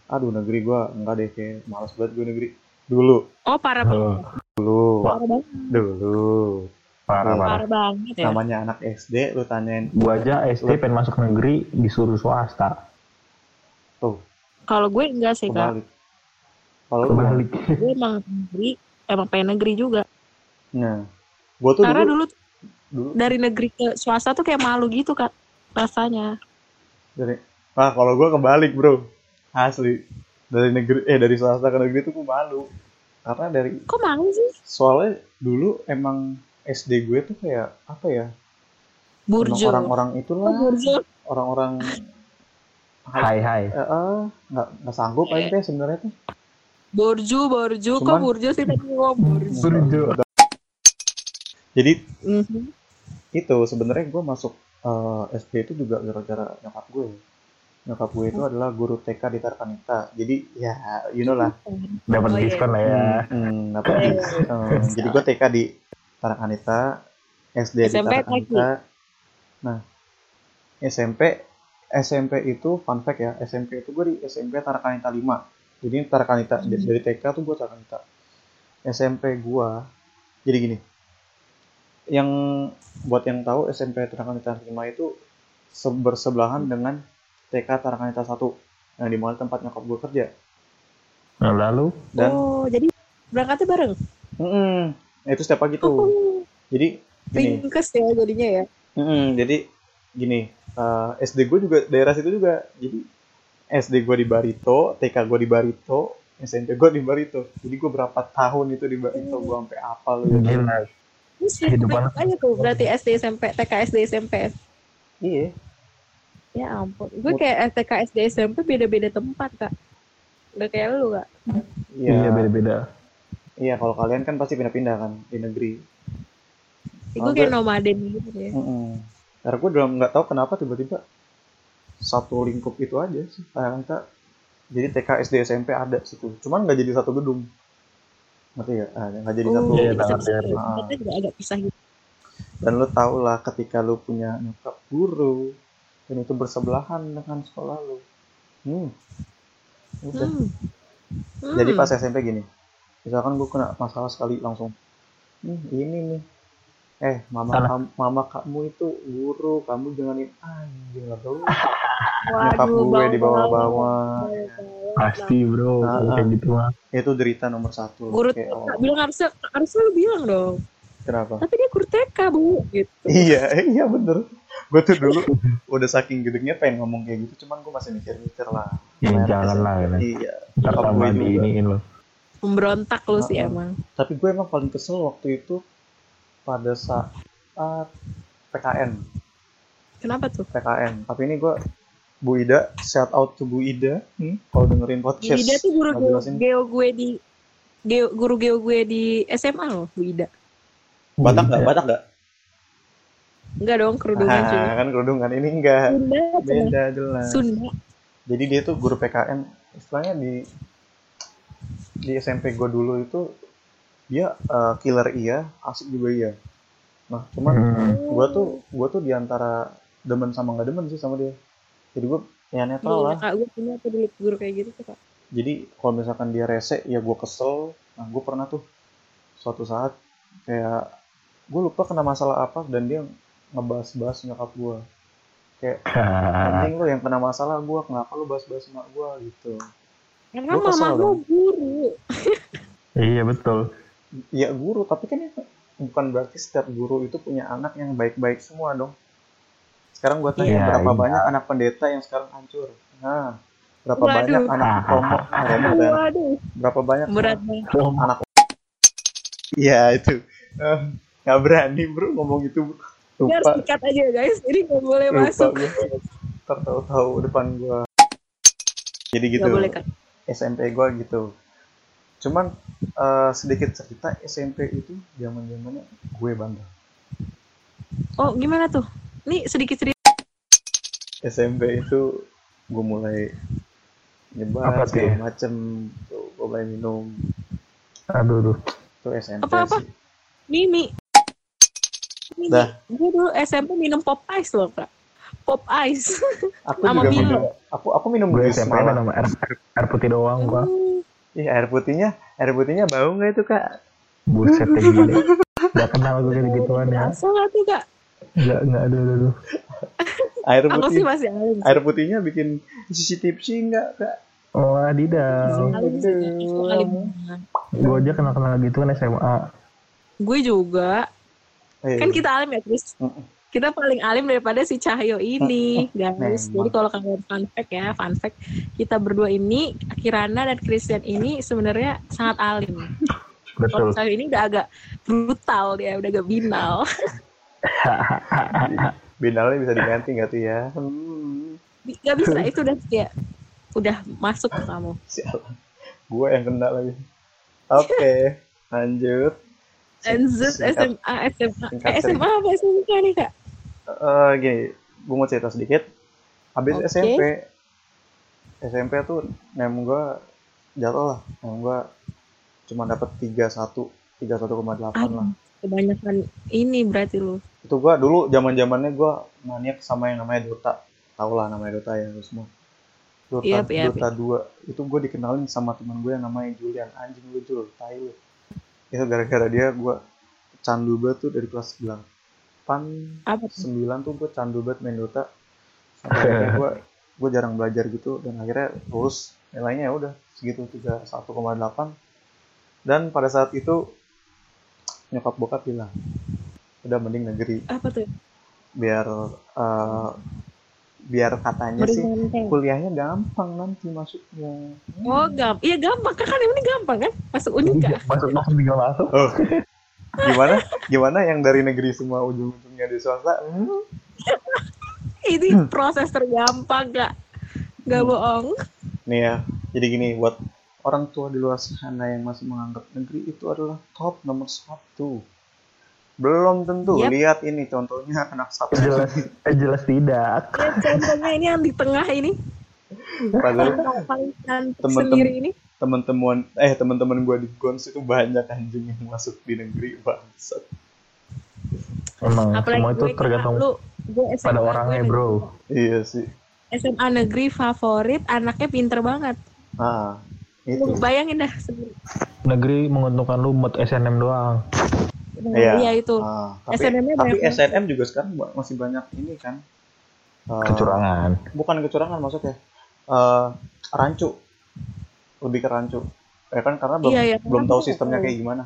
aduh negeri gue enggak deh kayak males banget gue negeri. Dulu. Oh parah banget. Dulu. Parah banget. dulu. Parah parah Parah banget ya. namanya anak SD lu tanyain. Gua aja SD pengen masuk negeri disuruh swasta tuh Kalau gue enggak sih kak. kalau lu kebalik Gue emang negeri, emang pengen negeri juga. nah gue tuh Karena dulu, dulu dulu dari negeri ke swasta tuh kayak malu gitu kak rasanya. dari ah kalau gue kebalik bro asli dari negeri eh dari swasta ke negeri tuh gue malu karena dari Kok malu sih? soalnya dulu emang SD gue tuh kayak apa ya Burjo. orang-orang Oh, itulah burjo. orang-orang hai hai eh, eh, nggak nggak sanggup aja teh sebenarnya tuh. Burju, burju. Kok burju sih tadi ngomong? Burjo. jadi Mhm. itu sebenarnya gue masuk eh, SD itu juga gara-gara nyokap gue. Nyokap gue itu adalah guru TK di Tarkanita. Jadi ya you know lah. Dapat Oh, iya. diskon lah ya. Hmm, hmm, dapat dis- eh, jadi gue TK di Tarakanita, SD di SMP Tarakanita. Nah, SMP SMP itu fun fact ya, SMP itu gue di SMP Tarakanita 5. Jadi Tarakanita Hmm. dari TK tuh gue Tarakanita. SMP gue jadi gini. Yang buat yang tahu SMP Tarakanita 5 itu se- bersebelahan dengan TK Tarakanita 1 yang di mana tempat nyokap gue kerja. nah, lalu Dan Oh, jadi berangkatnya bareng? mm-mm, itu setiap pagi tuh. Oh, Jadi gini, ringkes ya jadinya ya. Mm, jadi gini, eh, SD gue juga daerah situ juga. Jadi SD gue di Barito, TK gue di Barito, SMP gue di Barito. Jadi gue berapa tahun itu di Barito, gue sampai apal. gitu. gila Terus Kehidupan- aja tuh berarti SD SMP, TK SD SMP. Iya, Ya ampun. Gue kayak TK SD SMP beda-beda tempat kak. Udah kayak lu kak. iya, iya beda beda iya. Kalau kalian kan pasti pindah-pindah kan di negeri. Gue kayak nomaden gitu ya. Mm-mm. Karena gue udah nggak tahu kenapa tiba-tiba satu lingkup itu aja sih. Kita jadi TK SD SMP ada situ. Cuman nggak jadi satu gedung. Ngerti ya? Nggak jadi satu. Oh, Iya, tahu, bisa. tahu. Tempatnya juga agak pisah gitu. Dan lu tau lah ketika lu punya nyokap guru dan itu bersebelahan dengan sekolah lu. Hmm. Udah. Hmm. Hmm. Jadi pas SMP gini. Misalkan gue kena masalah sekali langsung. Nih, ini nih. Eh, mama kamu, mama kamu itu guru, kamu jangan ini anjing lah. Waduh, Nyokap gue di bawah-bawah. pasti bro Ah, kalau ah. kayak gitu mah Itu derita nomor satu. Guru Kayak, oh, bilang harusnya harusnya lu bilang dong. kenapa? Tapi dia guru TK bu, gitu. Iya, iya bener. Gue tuh dulu udah saking gedengnya pengen ngomong kayak gitu, cuman gue masih mikir-mikir lah. ya Namanya jangan anak lah ya. Iya. ntar Nyokap tambah gue di juga. iniin lo Pemberontak lu sih ah. emang. Tapi gue emang paling kesel waktu itu pada saat PKN. Kenapa tuh? PKN. Tapi ini gue Bu Ida, shout out to Bu Ida. Hmm, kalau dengerin podcast. Bu Ida tuh guru geo, gue di geo, guru geo gue di SMA loh, Bu Ida. Batak nggak? Iya. Batak nggak? Enggak dong, kerudungan juga. Ah, kan kerudungan ini enggak. Sunda. Beda jelas. Sunda. Jadi dia tuh guru PKN. Istilahnya di di SMP gue dulu itu dia eh, killer iya, asik juga iya. nah cuman Hmm. gue tuh gue tuh di antara demen sama nggak demen sih sama dia jadi gue ya netral Iya, lah kak gue punya tuh dulu guru kayak gitu tuh kak. jadi kalau misalkan dia rese ya gue kesel nah gue pernah tuh suatu saat kayak gue lupa kena masalah apa dan dia ngebahas-bahas nyokap gue kayak anjing lu yang kena masalah gue kenapa lu bahas-bahas emak gue gitu Karena dong. guru. iya betul. Ya guru tapi kan itu bukan berarti setiap guru itu punya anak yang baik-baik semua dong sekarang gue tanya Iya, berapa iya. banyak anak pendeta yang sekarang hancur nah berapa Waduh. banyak anak promo nah, Romo kan? Waduh, berapa banyak berat banget. anak iya itu Eh, nggak berani bro ngomong itu bro. Lupa sikat aja guys, jadi nggak boleh lupa masuk. tertahu-tahu depan gue jadi gitu Nggak boleh kak. SMP gue gitu cuman eh, sedikit cerita SMP itu zaman zamannya gue bandel Oh gimana tuh? Nih sedikit cerita. SMP itu gue mulai nyebar Apa tuh segala ya? macem tuh gue mulai minum Aduh, aduh. tuh SMP Apa-apa? sih Mimi. Mimi. Dah. Gue dulu SMP minum pop ice loh kak. Pop ice. aku Sama juga minum aku aku minum Gue SMP malah minum air, air, air putih doang gua. Ih, air putihnya air putihnya bau nggak itu kak Buset ya gini. Gak kenal gue kayak gituan ya. Nggak tuh kak? Gak, gak, aduh, aduh, aduh. air Aku putih sih masih alim. sih. air putihnya bikin sisi tipsi nggak kak Oh, adidas. Gue aja kenal-kenal gitu kan SMA. Gue juga. Eh, Kan kita alim ya Chris. Mm-mm. Kita paling alim daripada si Cahyo ini, guys. Memang. Jadi kalau kalian fun fact ya, fun fact kita berdua ini, Kirana dan Christian ini sebenarnya sangat alim. Kalau Betul. Cahyo ini udah agak brutal dia, udah agak binal. binalnya bisa diganti nggak tuh ya hmm, Gak bisa, itu udah kayak udah masuk ke kamu. sialan gue yang kena lagi oke lanjut Enzut Singkat- SMA, SMA, SMA apa SMK nih kak? Eh, gini gue mau cerita sedikit. Habis Oke. SMP SMP tuh nem gue jatuh lah. Nem gue cuma dapat 31 31,8 lah Aduh, kebanyakan ini berarti lu. itu gue dulu zaman zamannya gue maniak sama yang namanya Dota. Tau lah namanya Dota ya lu semua. Dota Iya, iya, Dota 2 itu gue dikenalin sama teman gue yang namanya Julian. Anjing lu Jul tai lu. Itu gara-gara dia gue candu banget tuh dari kelas 8 Apa tuh? 9 tuh gue candu banget main Dota sampai akhirnya gue gue jarang belajar gitu dan akhirnya lulus nilainya ya udah segitu 31,8 dan pada saat itu nyokap bokap bilang udah mending negeri Apa tuh? biar eh, biar katanya sih Meringankan. kuliahnya gampang nanti masuknya Oh, gampang. Iya gampang. Kan kan ini gampang kan? Masuk Unika. Masuk langsung tinggal masuk. oh gimana gimana yang dari negeri semua ujung-ujungnya di swasta Hmm, Ini proses tergampang kak. Gak bohong. nih ya jadi gini buat orang tua di luar sana yang masih menganggap negeri itu adalah top nomor satu belum tentu Yap. lihat ini contohnya anak satu Jelas, eh, jelas tidak. Ya, contohnya ini yang di tengah ini. padahal sendiri ini. Teman-teman eh teman-teman gue di Gons itu banyak anjing yang masuk di negeri bangsat Emang Apalagi semua itu gue tergantung lu, gue SMA, pada orangnya, negeri. bro. iya sih SMA negeri favorit, anaknya pinter banget. ah Lu itu bayangin dah sendiri. Negeri menguntungkan lu buat SNM doang. Iya. Iya itu. Ah, tapi SNM-nya tapi banyak. SNM juga sekarang masih banyak ini kan Eh, Kecurangan. bukan kecurangan maksudnya Eh rancu lebih ke rancu ya kan karena belum Iya, iya, belum tahu sistemnya kayak gimana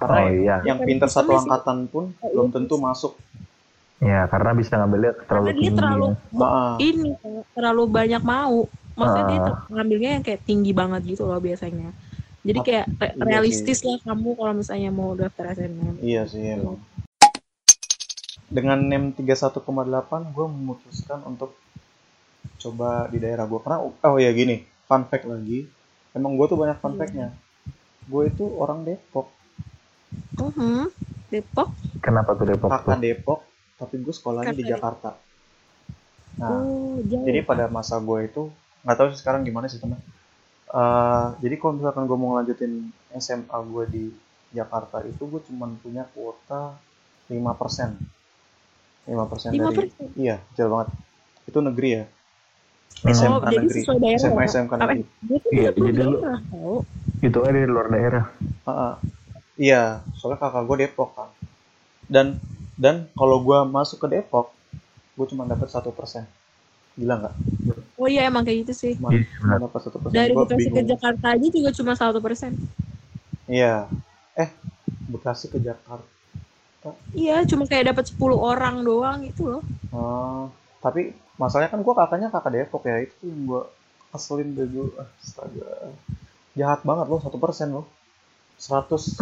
karena Oh iya. yang pinter satu sih. angkatan pun Oh, belum iya. tentu masuk Ya, karena bisa ngambilnya terlalu Karena dia tinggi. terlalu Ah, ini terlalu banyak mau. Maksudnya dia Ah. ngambilnya yang kayak tinggi banget gitu loh biasanya. Jadi Ap- kayak re- iya realistis lah kamu kalau misalnya mau daftar SNM. iya sih emang dengan NEM 31,8 gue memutuskan untuk coba di daerah gue karena oh ya gini fun fact lagi emang gue tuh banyak fun Iya. factnya gue itu orang Depok Mhm. Depok. Kenapa tuh Depok kakak Depok tapi gue sekolahnya di Jakarta nah oh, jauh. jadi pada masa gue itu nggak tahu sih sekarang gimana sistemnya Eh jadi kalau misalkan gue mau ngelanjutin SMA gue di Jakarta itu gue cuman punya kuota lima persen lima persen Lima dari persen. iya kecil banget itu negeri ya Hmm. SMK Oh, jadi negeri sesuai daerah. SMA ya? SMK negeri Iya, jadi lu-. Itu aja dari luar daerah. Ah, ah. iya soalnya kakak gue Depok kan dan dan kalau gue masuk ke Depok gue cuma dapat satu persen gila nggak Oh iya emang kayak gitu sih. cuma Iya, cuma benar. dapat satu persen Dari Bekasi ke Jakarta aja juga cuma satu persen. iya eh Bekasi ke Jakarta Iya, cuma kayak dapat 10 orang doang itu loh. Oh, tapi masalahnya kan gue kakaknya kakak Depok ya itu yang gue keselin deh gue astaga. Jahat banget loh satu persen loh. Seratus.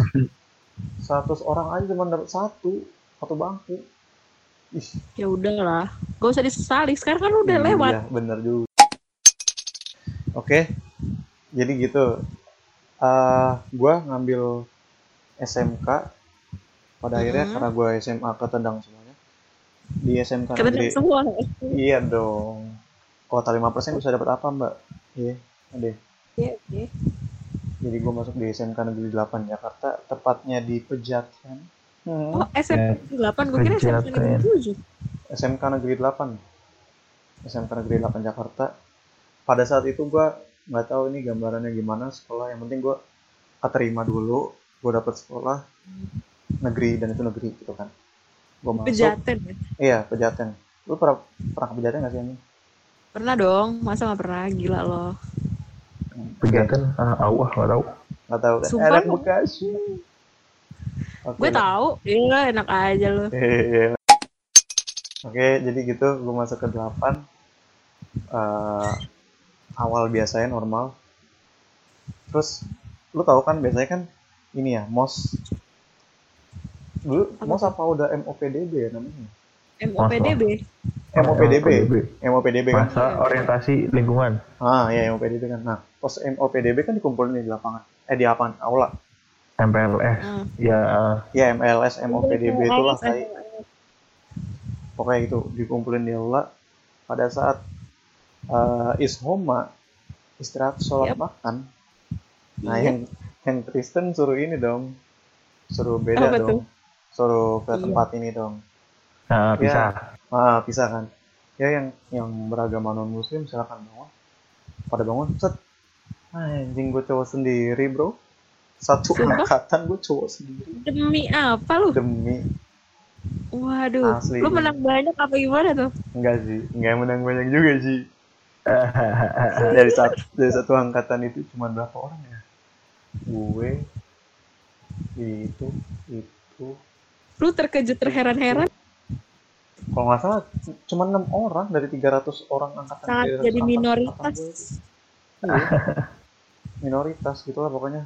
Seratus orang aja cuma dapat satu satu bangku. Ih. Ya udahlah, gak usah disesali. Sekarang kan udah iya, lewat. bener juga. Oke. Jadi gitu. Eh gue ngambil SMK pada akhirnya Mhm. karena gue SMA ketendang semuanya di SMK Kata negeri semua. Iya dong. Kuota 5% bisa dapat apa, Mbak? Iya, ada. Iya, oke. Jadi gue masuk di SMK Negeri 8 Jakarta, tepatnya di Pejaten. Hmm. Oh, SMP 8, gue kira SMP Pejaten. 7. SMK Negeri 8. SMK Negeri 8 Jakarta. Pada saat itu gue nggak tahu ini gambarannya gimana sekolah. Yang penting gue keterima dulu, gue dapet sekolah negeri dan itu negeri gitu kan. Gue masuk. Pejaten ya. Iya, Pejaten. Lu pernah pernah ke Pejaten nggak sih ini? Pernah dong, masa gak pernah? Gila loh. Pejaten, ah, awah nggak tahu. Nggak tahu kan? Sumpah Anak. Bekasi. Oke. Gue tahu, iya enak aja loh. Iya. Oke, jadi gitu gue masuk ke 8 Eh, awal biasanya normal. Terus lu tahu kan biasanya kan ini ya, MOS. Dulu Apa MOS apa udah MOPDB ya namanya? MOPDB. MOPDB. MOPDB kan? Masa orientasi lingkungan. Ah, ya MOPDB kan. Nah, pos MOPDB kan dikumpulin di lapangan. Eh di lapangan aula. MPLS. Ah. Ya, Ya MLS MOPDB itulah kayak pokoknya itu dikumpulin di aula pada saat eh ishoma istirahat sholat Yap. makan nah Iya. yang yang Kristen suruh ini dong suruh beda Apa dong suruh ke Iya. tempat ini dong Ya. bisa. ah pisah kan ya yang yang beragama non muslim silakan bangun pada bangun set anjing gue cowok sendiri bro satu angkatan gue cowok sendiri Demi apa lu? demi Waduh, Asli. lu menang banyak apa gimana tuh? enggak sih enggak menang banyak juga sih dari satu dari satu angkatan itu cuma berapa orang ya gue itu itu Lu terkejut terheran-heran kalau nggak salah cuma enam orang dari 300 orang angkatan sangat 300 jadi minoritas. Iya. minoritas gitulah pokoknya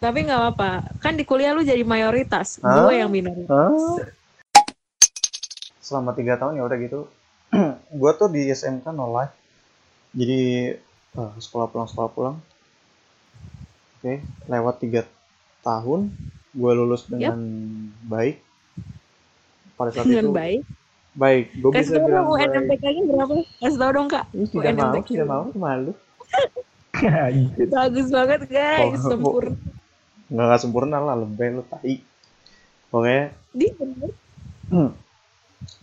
Tapi nggak apa-apa, kan di kuliah lu jadi mayoritas, Hah? gue yang minoritas. Hah? selama tiga tahun ya udah gitu gue tuh di SMK no life jadi eh, sekolah pulang sekolah pulang oke lewat tiga tahun gue lulus dengan baik pada saat Dengan itu baik. baik gue bisa tau bilang dong baik UNMPK-nya berapa? Kasih tau dong kak. Tidak mau UNMPK. tidak mau malu. Bagus banget guys, Oh, sempurna. nggak nggak sempurna lah lebih lu tai pokoknya Di bener.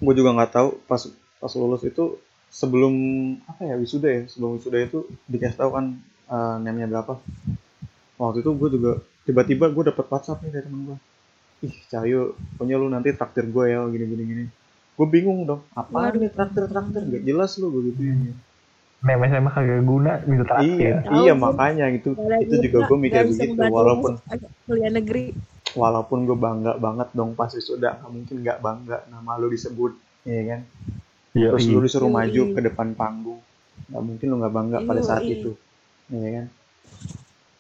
gue juga nggak tahu pas pas lulus itu sebelum apa ya wisuda ya sebelum wisuda itu dikasih tahu kan eh, namanya berapa waktu itu gue juga tiba-tiba gue dapet WhatsApp nih dari temen gue ih Cahyo pokoknya lu nanti traktir gue ya gini gini gini gue bingung dong apa Waduh. nih traktir traktir gak jelas lu gue gitu. Mem SMA kagak guna bisa iya terakhir. Tahu iya makanya gitu. Itu juga gue mikir begitu walaupun kuliah negeri. walaupun gue bangga banget dong pas wisuda nggak mungkin nggak bangga nama lu disebut ya kan? Iya, terus lu disuruh Yoi. maju ke depan panggung nggak mungkin lu nggak bangga pada saat itu ya kan?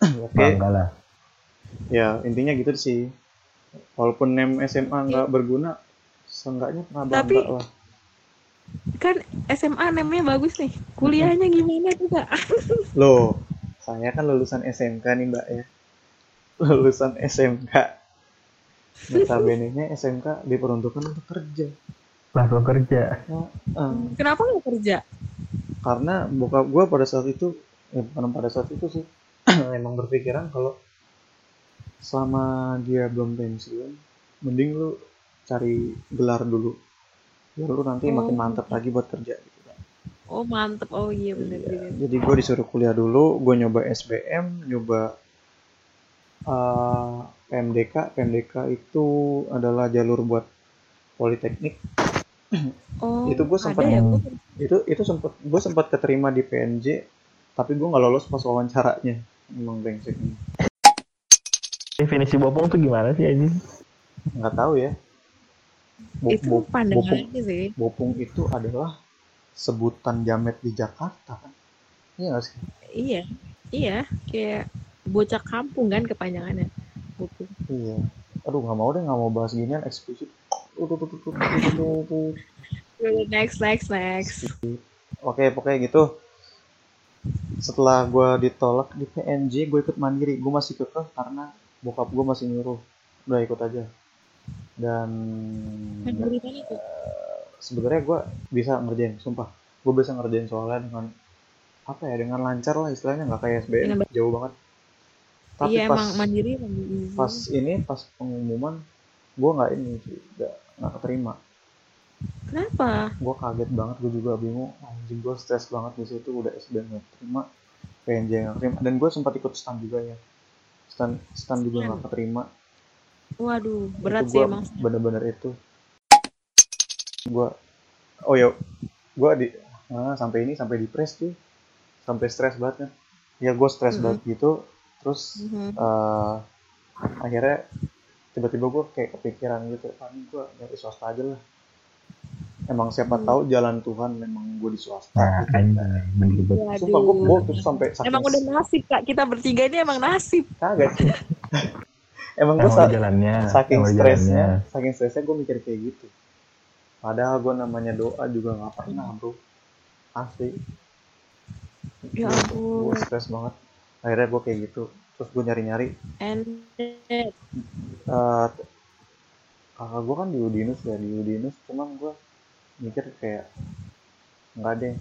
Oke. Bangga lah. Ya intinya gitu sih walaupun nem SMA nggak berguna seenggaknya pernah bangga Tapi- lah Kan SMA namanya bagus nih. Kuliahnya gimana tuh kak? loh saya kan lulusan SMK nih mbak ya lulusan SMK notabene nya SMK diperuntukkan untuk kerja Langsung kerja. Heeh. Kenapa nggak kerja? karena bokap gue pada saat itu ya bukan pada saat itu sih emang berpikiran kalau selama dia belum pensiun mending lu cari gelar dulu. Biar lu nanti Oh. makin mantep lagi buat kerja gitu kan. Oh mantep. Oh iya bener Iya, jadi gue disuruh kuliah dulu gue nyoba SBM nyoba eh, PMDK PMDK itu adalah jalur buat politeknik. Oh Itu gua sempet- ada ya gua? itu itu sempet gue sempat keterima di PNJ tapi gue nggak lolos pas wawancaranya. Emang brengsek Definisi bopong tuh gimana sih anjing? nggak tahu ya Bo- itu bo- pandangan bopung, aja sih. bopung itu adalah sebutan jamet di Jakarta kan iya nggak sih Iya, iya, kayak bocah kampung kan kepanjangannya. Buku. iya aduh nggak mau deh nggak mau bahas ginian eksplisit. Next, next, next. Oke, pokoknya gitu. Setelah gue ditolak di PNJ, gue ikut mandiri. Gue masih kekeh karena bokap gue masih nyuruh. Udah ikut aja. Dan Mandiri mana tuh? sebenarnya gue bisa ngerjain, sumpah. Gue bisa ngerjain soalnya dengan apa ya, dengan lancar lah istilahnya nggak kayak SBM, jauh banget. Tapi Iya pas emang mandiri mandiri. pas ini pas pengumuman, gue nggak ini, nggak nggak keterima. Kenapa? gue kaget banget gue juga bingung anjing gue stres banget di situ udah SBM nggak terima PNJ nggak terima dan gue sempat ikut stand juga ya stand stand juga nggak keterima. Waduh, berat Itu sih gua emang. bener-bener itu. Gue oh ya gue di ah, sampai ini sampai depres tuh sampai stres banget kan. Ya gue stres Mhm. banget gitu. Terus Mhm. eh, akhirnya tiba-tiba gue kayak kepikiran gitu ini gue nyari swasta aja lah emang siapa Hmm. tahu jalan Tuhan memang gue di swasta Nah, gitu. banget. sumpah gue gue terus sampai saking Emang udah nasib kak, kita bertiga ini emang nasib. kaget sih emang gue jalannya, saking stresnya jalannya. saking stresnya gue mikir kayak gitu padahal gue namanya doa juga nggak pernah bro asli Ya ampun. gue stres banget akhirnya gue kayak gitu terus gue nyari-nyari And eh kakak gue kan di Udinus ya di Udinus cuman gue mikir kayak nggak deh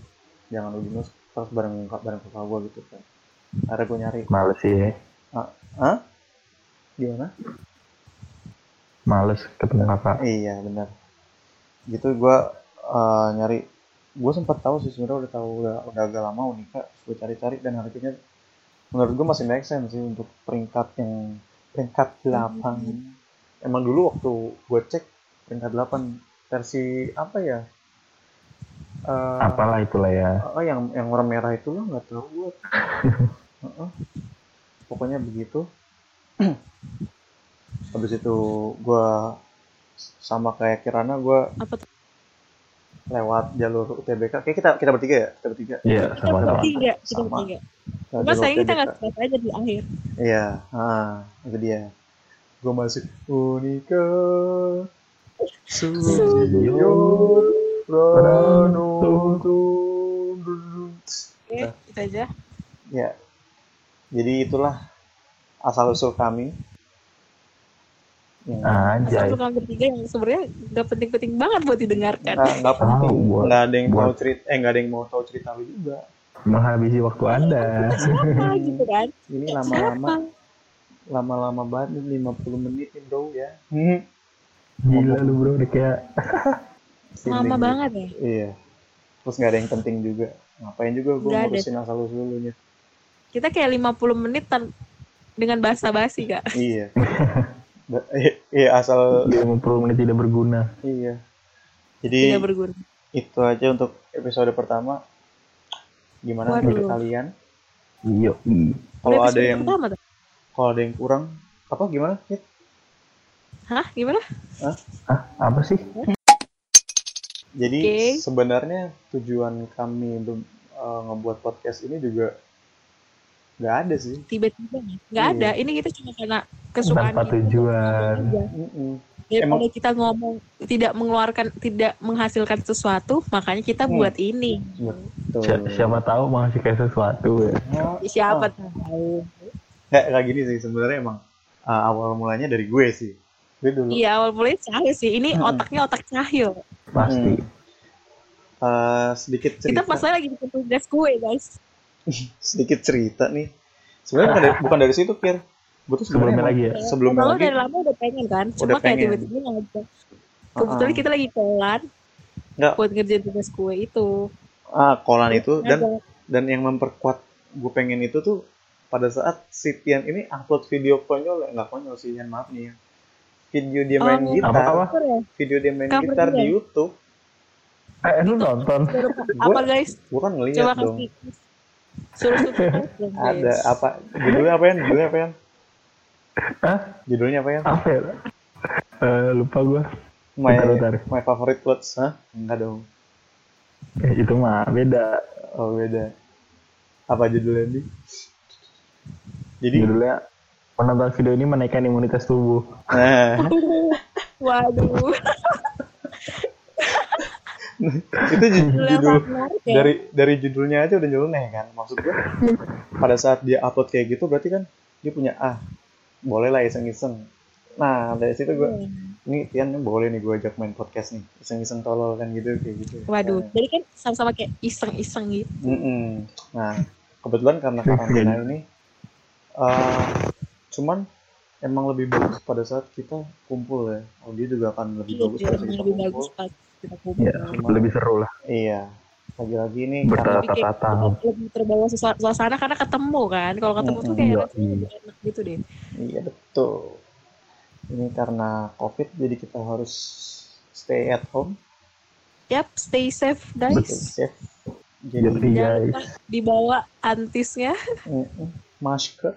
jangan Udinus terus bareng bareng kakak gue gitu kan. Akhirnya gue nyari. Males sih. Ya. Hah? gimana? Males ketemu kakak. iya benar. Gitu gue eh, nyari. Gue sempat tahu sih sebenarnya udah tahu udah udah agak lama unika gue cari-cari dan harganya menurut gue masih make sense sih untuk peringkat yang peringkat 8 emang dulu waktu gue cek peringkat 8 versi apa ya Eh, Apalah itulah ya. Oh, yang yang warna merah itu lo nggak tahu gue. Heeh. Pokoknya begitu. Habis itu gue sama kayak Kirana gue apa tuh? lewat jalur UTBK. Kayak kita kita bertiga ya, kita bertiga. Iya, Kita sama-sama. bertiga, kita Sama. bertiga. Lewat Cuma jalur sayangnya kita nggak stres aja di akhir. Iya, ah, itu dia. Gue masuk Unika Oke, itu aja. Ya, jadi itulah asal usul kami. Ya, Anjay. Satu kami bertiga yang sebenarnya nggak penting-penting banget buat didengarkan. nggak nggak penting, nggak ada yang mau buat- cerita, eh nggak ada yang mau tahu cerita lu juga. Menghabisi waktu Anda. Siapa gitu kan? Ini lama-lama, lama-lama banget nih 50 menit bro ya. Hmm. Gila lu bro, udah kayak Lama banget ya. Iya. Terus nggak ada yang penting juga. Ngapain juga gue ngurusin asal usulnya. Kita kayak 50 menit tan dengan basa-basi kak. iya. Ba- eh, Iya asal 50 menit tidak berguna. iya. Jadi Tidak berguna. itu aja untuk episode pertama. Gimana Waduh. menurut kalian? Iya. ih. Kalau ada yang kalau ada yang kurang apa gimana? Kit? Hah? Gimana? Ah, apa sih? Jadi Oke. sebenarnya tujuan kami untuk eh, ngebuat podcast ini juga nggak ada sih. Tiba-tiba nggak Iya. ada. Ini kita cuma karena kesukaan Tanpa kita. tujuan. Mm-mm. Daripada Emang- kita ngomong tidak mengeluarkan, tidak menghasilkan sesuatu, makanya kita Hmm. buat ini. Betul. Si- siapa tahu kayak sesuatu ya. Oh, Siapa oh. tahu? Nggak, nggak gini sih sebenarnya emang eh, awal mulanya dari gue sih. Gue dulu Iya awal mulai Cahyo sih. Ini Hmm. otaknya otak Cahyo. Pasti. eh, sedikit Kita cerita. pas lagi bikin tugas kue guys. sedikit cerita nih. Sebenarnya bukan dari, bukan dari situ, Kir. Gue tuh Sebelumnya lagi ya. sebelumnya Kalau lagi dari lama udah pengen kan. Cuma Udah kayak pengen. tiba-tiba ngajak. Kebetulan Ah. kita lagi kolan Nggak. buat ngerjain tugas kue itu. ah kolan itu dan dan yang memperkuat gue pengen itu tuh pada saat si Tian ini upload video konyol nggak konyol sih Yan maaf nih ya video dia main Oh. gitar Apa-apa? Cover ya? video dia main Cover gitar dia. di YouTube Eh, lu nonton? Suruh apa guys? gue kan Coba ngeliat dong. Suruh subscribe dong, guys. ada apa judulnya apa ya judulnya apa ya Hah? judulnya apa ya Apa ya? Eh, lupa gua. my Bentar, bentar. my favorite clothes hah enggak dong Eh, itu mah beda. oh beda apa judulnya nih jadi Judulnya menonton video ini menaikkan imunitas tubuh. nah Waduh. itu ju- judul ya. dari dari judulnya aja udah nyeleneh kan maksud gue pada saat dia upload kayak gitu berarti kan dia punya ah boleh lah iseng-iseng nah dari situ gue ini Tian boleh nih gue ajak main podcast nih iseng-iseng tolol kan gitu kayak gitu Waduh, Nah, jadi kan sama-sama kayak iseng-iseng gitu. mm-mm. nah kebetulan karena karantina ini eh cuman emang lebih bagus pada saat kita kumpul ya oh dia juga akan lebih Iya, bagus pada saat kita lebih kumpul bagus pas kita kumpul. Ya, lebih seru lah. iya lagi-lagi ini karena Bertatap-tatap. lebih terbawa suasana, karena ketemu kan. Kalau ketemu tuh Mm-mm, kayak iya, iya. lebih enak gitu deh. Iya betul. Ini karena COVID jadi kita harus stay at home. Yap, stay safe Betul, guys. safe. Jadi Jadi Jangan guys, dibawa antisnya, masker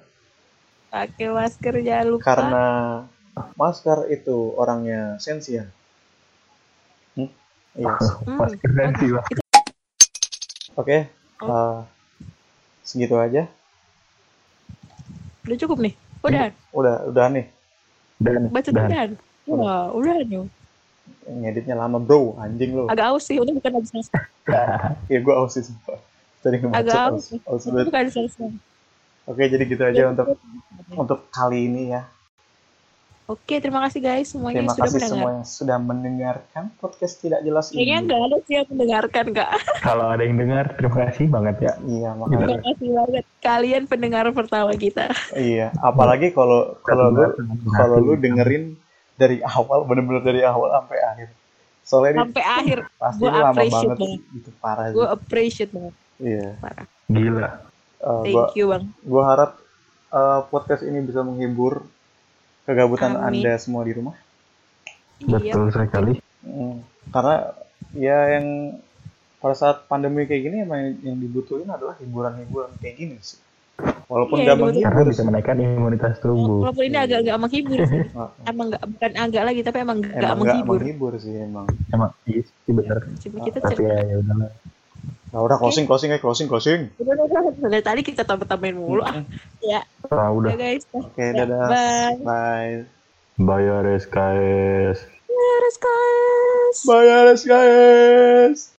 pakai masker jangan lupa. karena masker itu orangnya sensi ya. Hmm? Iya. Hmm, masker lah. Oke. Oh. eh, segitu aja. udah cukup nih. Udah, Udah udah nih. Dan, baca dan udah. Wah, udah nih. Ngeditnya lama bro, anjing lo. Agak aus sih, udah bukan habis selesai. Iya gue aus sih sumpah. Tadi ngebaca Agak aus. aus. aus Udah banget. bukan selesai. Oke jadi gitu aja untuk untuk kali ini ya. Oke, terima kasih guys semuanya Terima yang sudah kasih mendengar. semua yang sudah mendengarkan podcast tidak jelas Kayaknya ini. nggak ada sih yang mendengarkan kak. kalau ada yang dengar, terima kasih banget ya. Iya Terima makanya. kasih banget kalian pendengar pertama kita. Iya. Apalagi kalau kalau lu kalau lu dengerin dari awal bener-bener dari awal sampai akhir. Soalnya ini Sampai akhir, pasti gua lama appreciate banget banget. gitu parah gue appreciate banget. Iya. Parah. Gila. Eh, Thank gua you bang. gua harap eh, podcast ini bisa menghibur kegabutan Amin. Anda semua di rumah. Iya. Betul sekali. Hmm, karena ya yang pada saat pandemi kayak gini emang yang dibutuhin adalah hiburan-hiburan kayak gini sih. Walaupun Iya. Karena menghibur bisa menaikkan imunitas tubuh. Walaupun ini agak agak menghibur sih. Emang nggak bukan agak lagi tapi emang nggak emang nggak menghibur. menghibur sih emang. Emang iya sih bener. Cuma kita Tapi cerita. ya ya udahlah. Nah udah closing closing ya closing closing. Udah, udah, udah. Dari tadi kita tambah-tambahin mulu. ah. Ya, Ah, udah. ya guys. Oke Ya, dadah. bye. Bye. Bayar SKS. Beres guys. Bye guys.